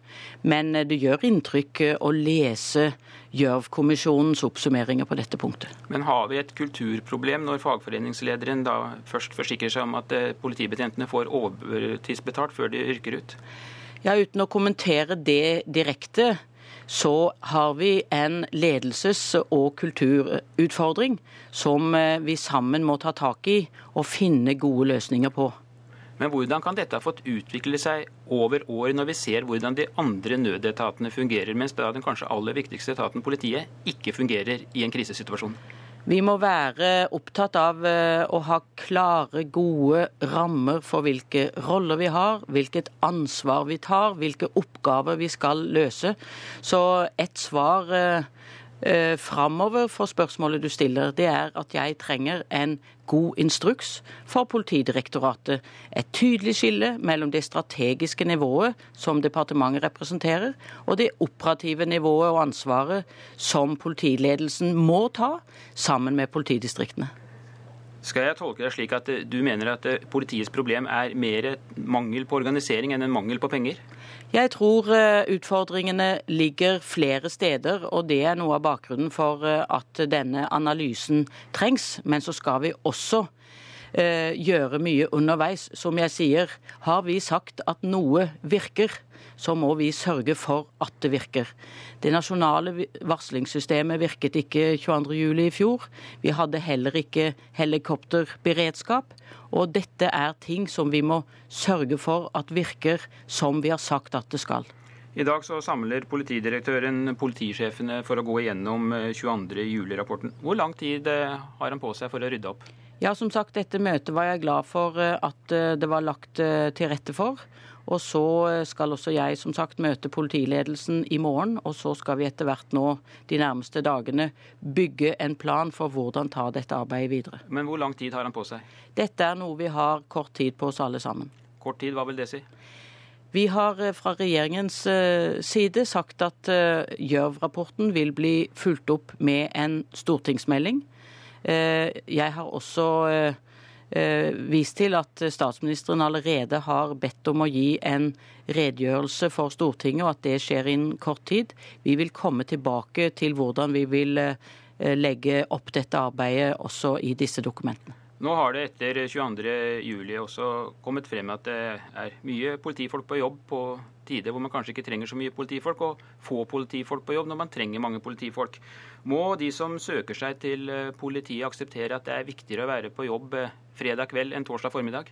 Men eh, det gjør inntrykk å lese Gjørv-kommisjonens oppsummeringer på dette punktet. Men har vi et kulturproblem når fagforeningslederen da først forsikrer seg om at eh, politibetjentene får overtidsbetalt før de yrker ut? Ja, Uten å kommentere det direkte, så har vi en ledelses- og kulturutfordring som vi sammen må ta tak i og finne gode løsninger på. Men hvordan kan dette ha fått utvikle seg over år, når vi ser hvordan de andre nødetatene fungerer, mens da den kanskje aller viktigste etaten, politiet, ikke fungerer i en krisesituasjon? Vi må være opptatt av eh, å ha klare, gode rammer for hvilke roller vi har, hvilket ansvar vi tar, hvilke oppgaver vi skal løse. Så et svar eh, eh, framover for spørsmålet du stiller, det er at jeg trenger en god instruks for Politidirektoratet. Et tydelig skille mellom det strategiske nivået som departementet representerer, og det operative nivået og ansvaret som politiledelsen må ta sammen med politidistriktene. Skal jeg tolke deg slik at du mener at politiets problem er mer mangel på organisering enn en mangel på penger? Jeg tror utfordringene ligger flere steder, og det er noe av bakgrunnen for at denne analysen trengs. Men så skal vi også gjøre mye underveis. Som jeg sier, har vi sagt at noe virker, så må vi sørge for at det virker. Det nasjonale varslingssystemet virket ikke 22.07 i fjor. Vi hadde heller ikke helikopterberedskap. Og dette er ting som vi må sørge for at virker som vi har sagt at det skal. I dag så samler politidirektøren politisjefene for å gå igjennom 22.07-rapporten. Hvor lang tid eh, har han på seg for å rydde opp? Ja, som sagt, dette møtet var jeg glad for eh, at eh, det var lagt til rette for. Og så skal også jeg som sagt møte politiledelsen i morgen, og så skal vi etter hvert nå de nærmeste dagene bygge en plan for hvordan ta dette arbeidet videre. Men hvor lang tid har han på seg? Dette er noe vi har kort tid på oss alle sammen. Kort tid, hva vil det si? Vi har eh, fra regjeringens eh, side sagt at eh, Gjørv-rapporten vil bli fulgt opp med en stortingsmelding. Jeg har også vist til at statsministeren allerede har bedt om å gi en redegjørelse for Stortinget, og at det skjer innen kort tid. Vi vil komme tilbake til hvordan vi vil legge opp dette arbeidet også i disse dokumentene. Nå har det etter 22.07 også kommet frem at det er mye politifolk på jobb på tider hvor man kanskje ikke trenger så mye politifolk, og få politifolk på jobb når man trenger mange politifolk. Må de som søker seg til eh, politiet akseptere at det er viktigere å være på jobb eh, fredag kveld enn torsdag formiddag?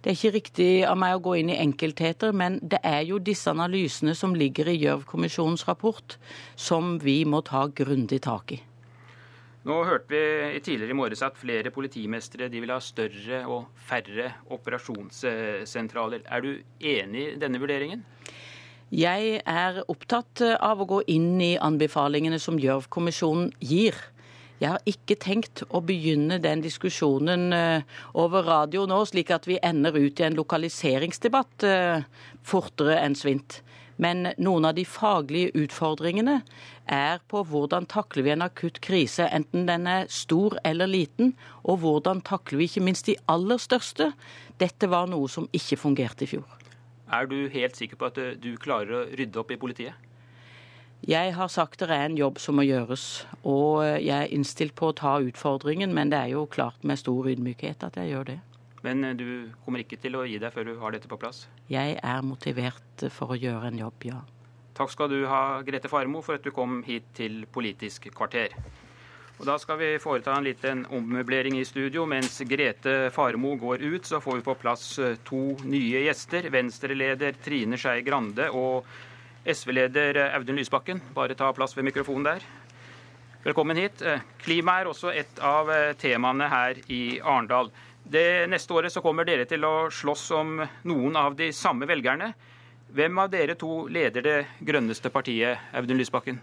Det er ikke riktig av meg å gå inn i enkeltheter, men det er jo disse analysene som ligger i Gjørv-kommisjonens rapport, som vi må ta grundig tak i. Nå hørte vi tidligere i morges at flere politimestre de vil ha større og færre operasjonssentraler. Er du enig i denne vurderingen? Jeg er opptatt av å gå inn i anbefalingene som Gjørv-kommisjonen gir. Jeg har ikke tenkt å begynne den diskusjonen eh, over radio nå, slik at vi ender ut i en lokaliseringsdebatt eh, fortere enn svint. Men noen av de faglige utfordringene er på hvordan takler vi en akutt krise, enten den er stor eller liten, og hvordan takler vi ikke minst de aller største. Dette var noe som ikke fungerte i fjor. Er du helt sikker på at du klarer å rydde opp i politiet? Jeg har sagt det er en jobb som må gjøres, og jeg er innstilt på å ta utfordringen, men det er jo klart med stor ydmykhet at jeg gjør det. Men eh, du kommer ikke til å gi deg før du har dette på plass? Jeg er motivert for å gjøre en jobb, ja. Takk skal du ha, Grete Farmo, for at du kom hit til Politisk kvarter. Og Da skal vi foreta en liten ommøblering i studio. Mens Grete Farmo går ut, så får vi på plass eh, to nye gjester. Venstre-leder Trine Skei Grande og SV-leder Audun Lysbakken. Bare ta plass ved mikrofonen der. Velkommen hit. Eh, klima er også et av temaene her i Arendal. Det Neste året så kommer dere til å slåss om noen av de samme velgerne. Hvem av dere to leder det grønneste partiet, Audun Lysbakken?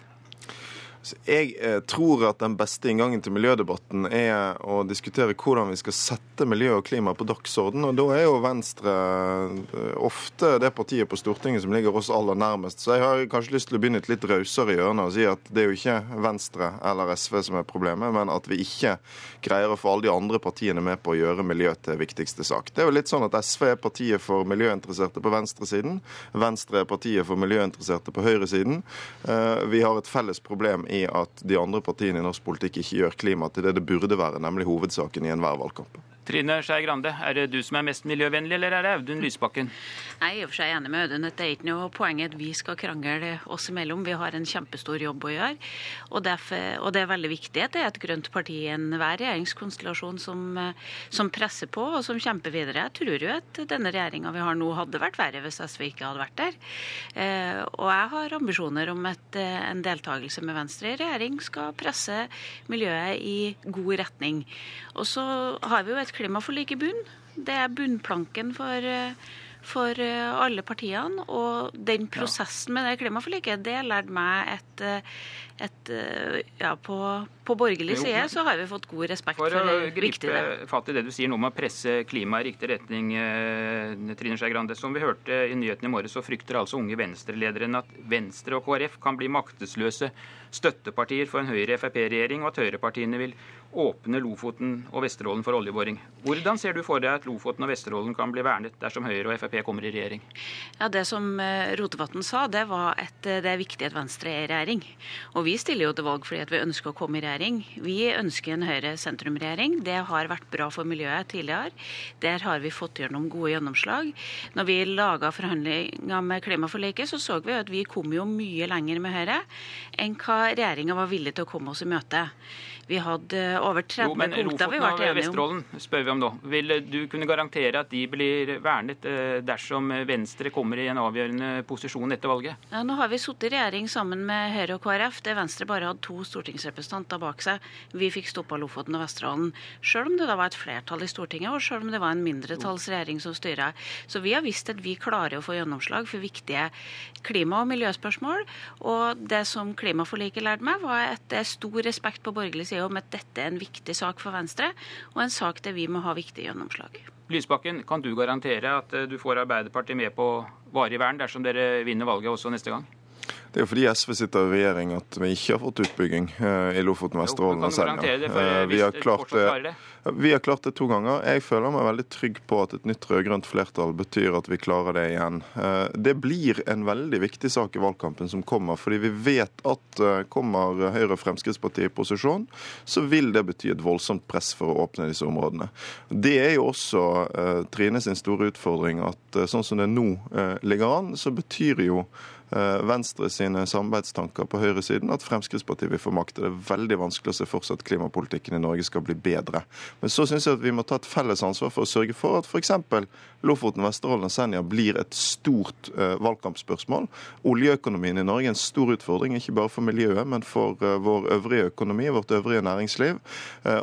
Jeg eh, tror at den beste inngangen til miljødebatten er å diskutere hvordan vi skal sette miljø og klima på dagsorden. Og da er jo Venstre eh, ofte det partiet på Stortinget som ligger oss aller nærmest. Så jeg har kanskje lyst til å begynne et litt rausere hjørne og si at det er jo ikke Venstre eller SV som er problemet, men at vi ikke greier å få alle de andre partiene med på å gjøre miljø til viktigste sak. Det er jo litt sånn at SV er partiet for miljøinteresserte på venstresiden. Venstre er partiet for miljøinteresserte på høyresiden. Eh, vi har et felles problem i at de andre partiene i norsk politikk ikke gjør klima til det det burde være, nemlig hovedsaken i enhver valgkamp. Trine Skei Grande, er det du som er mest miljøvennlig, eller er det Audun Lysbakken? Jeg er i og for seg enig med Audun. Det er ikke noe poeng at vi skal krangle oss imellom. Vi har en kjempestor jobb å gjøre. Og, derfor, og det er veldig viktig at det er et grønt parti i enhver regjeringskonstellasjon som, som, presser på og som kjemper videre. Jeg tror jo at denne regjeringa vi har nå, hadde vært verre hvis SV ikke hadde vært der. Eh, og jeg har ambisjoner om at eh, en deltakelse med Venstre i regjering skal presse miljøet i god retning. Og så har vi jo et klimaforlik i bunn. Det er bunnplanken for, eh, for eh, alle partiene. Og den prosessen med det klimaforliket, det lærte meg et, eh, et Ja, på, på borgerlig side så har vi fått god respekt for, for det viktige. For å gripe fatt i det du sier nå om å presse klimaet i riktig retning, Trine Skei Grande. Som vi hørte i nyhetene i morges, så frykter altså unge venstrelederen at Venstre og KrF kan bli maktesløse støttepartier for en Høyre-Frp-regjering, og at høyrepartiene vil åpne Lofoten og Vesterålen for oljeboring. Hvordan ser du for deg at Lofoten og Vesterålen kan bli vernet dersom Høyre og Frp kommer i regjering? Ja, Det som eh, Rotevatn sa, det var at eh, det er viktig at Venstre er i regjering. Og vi stiller jo til valg fordi vi ønsker å komme i regjering. Vi ønsker en Høyre-sentrum-regjering. Det har vært bra for miljøet tidligere. Der har vi fått gjennom gode gjennomslag. Når vi laga forhandlinger med klimaforliket, så så vi at vi kom jo mye lenger med Høyre enn hva regjeringa var villig til å komme oss i møte. Vi hadde over 30 jo, men punkter vi ble enige om. Vesterålen spør vi om nå. Vil du kunne garantere at de blir vernet eh, dersom Venstre kommer i en avgjørende posisjon etter valget? Ja, nå har vi sittet i regjering sammen med Høyre og KrF, der Venstre bare hadde to stortingsrepresentanter bak seg. Vi fikk stoppa Lofoten og Vesterålen. Selv om det da var et flertall i Stortinget, og selv om det var en mindretallsregjering som styrer. Så vi har visst at vi klarer å få gjennomslag for viktige klima- og miljøspørsmål. Og det som klimaforliket lærte meg, var at det er stor respekt på borgerlig side om at dette er en viktig sak for Venstre, og en sak der vi må ha viktig gjennomslag. Lysbakken, kan du garantere at eh, du får Arbeiderpartiet med på varig vern dersom dere vinner valget også neste gang? Det er jo fordi SV sitter i regjering at vi ikke har fått utbygging eh, i Lofoten, Vesterålen og Senja. Eh, vi har klart det. Vi har klart det to ganger. Jeg føler meg veldig trygg på at et nytt rød-grønt flertall betyr at vi klarer det igjen. Eh, det blir en veldig viktig sak i valgkampen som kommer, fordi vi vet at kommer Høyre og Fremskrittspartiet i posisjon, så vil det bety et voldsomt press for å åpne disse områdene. Det er jo også Trine sin store utfordring at sånn som det nå ligger an, så betyr jo Venstre sine samarbeidstanker på høyresiden at Fremskrittspartiet vil få makt. Det er veldig vanskelig å se for seg at klimapolitikken i Norge skal bli bedre. Men så syns jeg at vi må ta et felles ansvar for å sørge for at f.eks. Lofoten, Vesterålen og Senja blir et stort uh, valgkampspørsmål. Oljeøkonomien i Norge er en stor utfordring, ikke bare for miljøet, men for uh, vår øvrige økonomi, vårt øvrige næringsliv.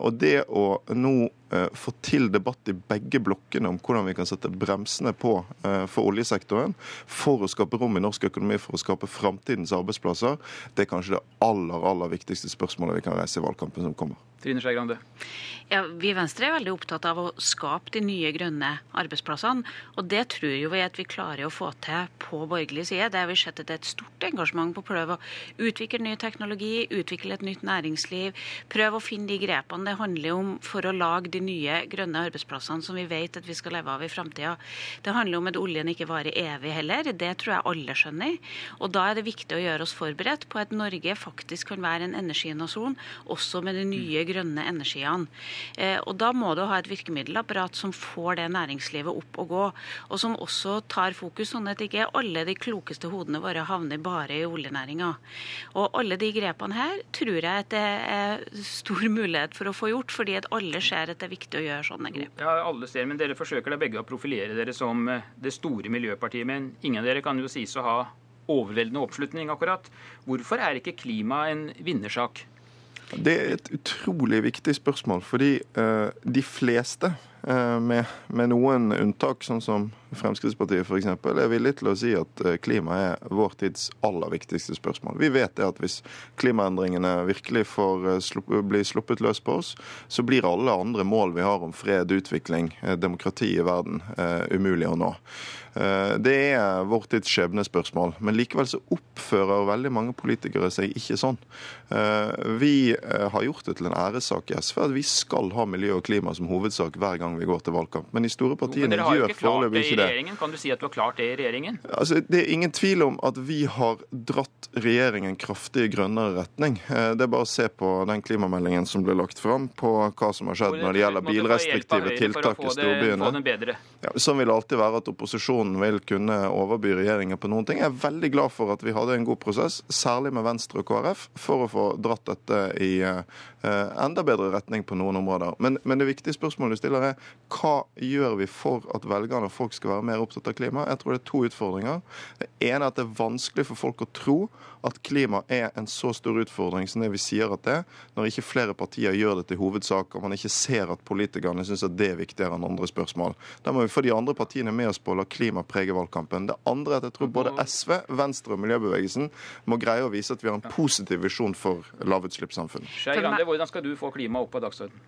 Og det å nå Eh, få til debatt i begge blokkene om hvordan vi kan sette bremsene på eh, for oljesektoren for å skape rom i norsk økonomi for å skape framtidens arbeidsplasser, det er kanskje det aller, aller viktigste spørsmålet vi kan reise i valgkampen som kommer. Trine Skei Grande. Ja, vi i Venstre er veldig opptatt av å skape de nye grønne arbeidsplassene. Og det tror jo vi at vi klarer å få til på borgerlig side. Det har vi sett at det er et stort engasjement på å prøve å utvikle ny teknologi, utvikle et nytt næringsliv. Prøve å finne de grepene det handler om for å lage de nye grønne arbeidsplassene som vi vet at vi skal leve av i framtida. Det handler om at oljen ikke varer evig heller. Det tror jeg alle skjønner. Og da er det viktig å gjøre oss forberedt på at Norge faktisk kan være en energinasjon også med de nye grønne grønne energiene. Eh, og Da må du ha et virkemiddelapparat som får det næringslivet opp og gå, og som også tar fokus, sånn at ikke alle de klokeste hodene våre havner bare i oljenæringa. Og alle de grepene her tror jeg at det er stor mulighet for å få gjort, fordi at alle ser at det er viktig å gjøre sånne grep. Ja, alle ser, men Dere forsøker da begge å profilere dere som eh, det store miljøpartiet, men ingen av dere kan jo sies å ha overveldende oppslutning, akkurat. Hvorfor er ikke klima en vinnersak? Det er et utrolig viktig spørsmål, fordi uh, de fleste, uh, med, med, noen unntak, sånn som Fremskrittspartiet f.eks., er villig til å si at uh, klima er vår tids aller viktigste spørsmål. Vi vet det at hvis klimaendringene virkelig får slupp, bli sluppet løs på oss, så blir alle andre mål vi har om fred, utvikling, demokrati i verden, umulig å nå. Eh, det er vår tids skjebnespørsmål. Men likevel så oppfører veldig mange politikere seg ikke sånn. Eh, vi eh, har gjort det til en æressak i SV at vi skal ha miljø og klima som hovedsak hver gang vi går til valgkamp. Men de store partiene gjør foreløpig ikke det. Kan du si at du har klart det i regjeringen? Altså, det er ingen tvil om at vi har dratt regjeringen kraftig i grønnere retning. Det er bare å se på den klimameldingen som ble lagt fram, på hva som har skjedd når det gjelder bilrestriktive tiltak i storbyene. Sånn vil det alltid være at opposisjonen opposisjonen vil kunne overby regjeringen på noen ting. Jeg er veldig glad for at vi hadde en god prosess, særlig med Venstre og KrF, for å få dratt dette i uh, enda bedre retning på noen områder. Men, men, det viktige spørsmålet du stiller er hva gjør vi for at velgerne og folk skal være mer opptatt av klima? Jeg tror det er to utfordringer. Det ene er at det er vanskelig for folk å tro at klima er en så stor utfordring som det vi sier at det er, når ikke flere partier gjør det til hovedsak, og man ikke ser at politikerne syns at det er viktigere enn andre spørsmål. Da må vi få de andre partiene med oss på å la klima prege valgkampen. Det andre er at jeg tror både SV, Venstre og miljøbevegelsen må greie å vise at vi har en positiv visjon for lavutslippssamfunnet. Skei Grande, hvordan skal du få klima opp på dagsordenen?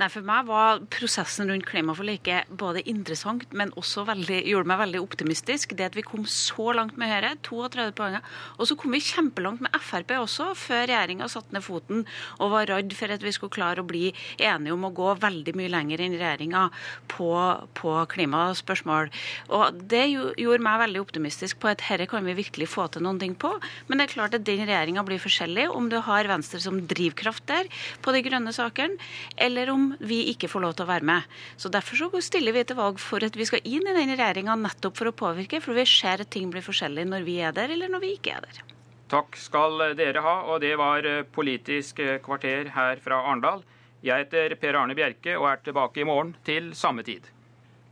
Nei, For meg var prosessen rundt klimaforliket både interessant, men også veldig, gjorde meg veldig optimistisk. Det at vi kom så langt med Høyre, 32 poenger. Og så kom vi kjempelangt med Frp også, før regjeringa satte ned foten og var redd for at vi skulle klare å bli enige om å gå veldig mye lenger enn regjeringa på, på klimaspørsmål. Og Det gjorde meg veldig optimistisk på at herre kan vi virkelig få til noen ting på. Men det er klart at den regjeringa blir forskjellig om du har Venstre som drivkraft der på de grønne sakene, eller om vi ikke får lov til å være med. Så Derfor så stiller vi til valg for at vi skal inn i den regjeringa nettopp for å påvirke, for vi ser at ting blir forskjellig når vi er der, eller når vi ikke er der. Takk skal dere ha, og det var Politisk kvarter her fra Arendal. Jeg heter Per Arne Bjerke og er tilbake i morgen til samme tid.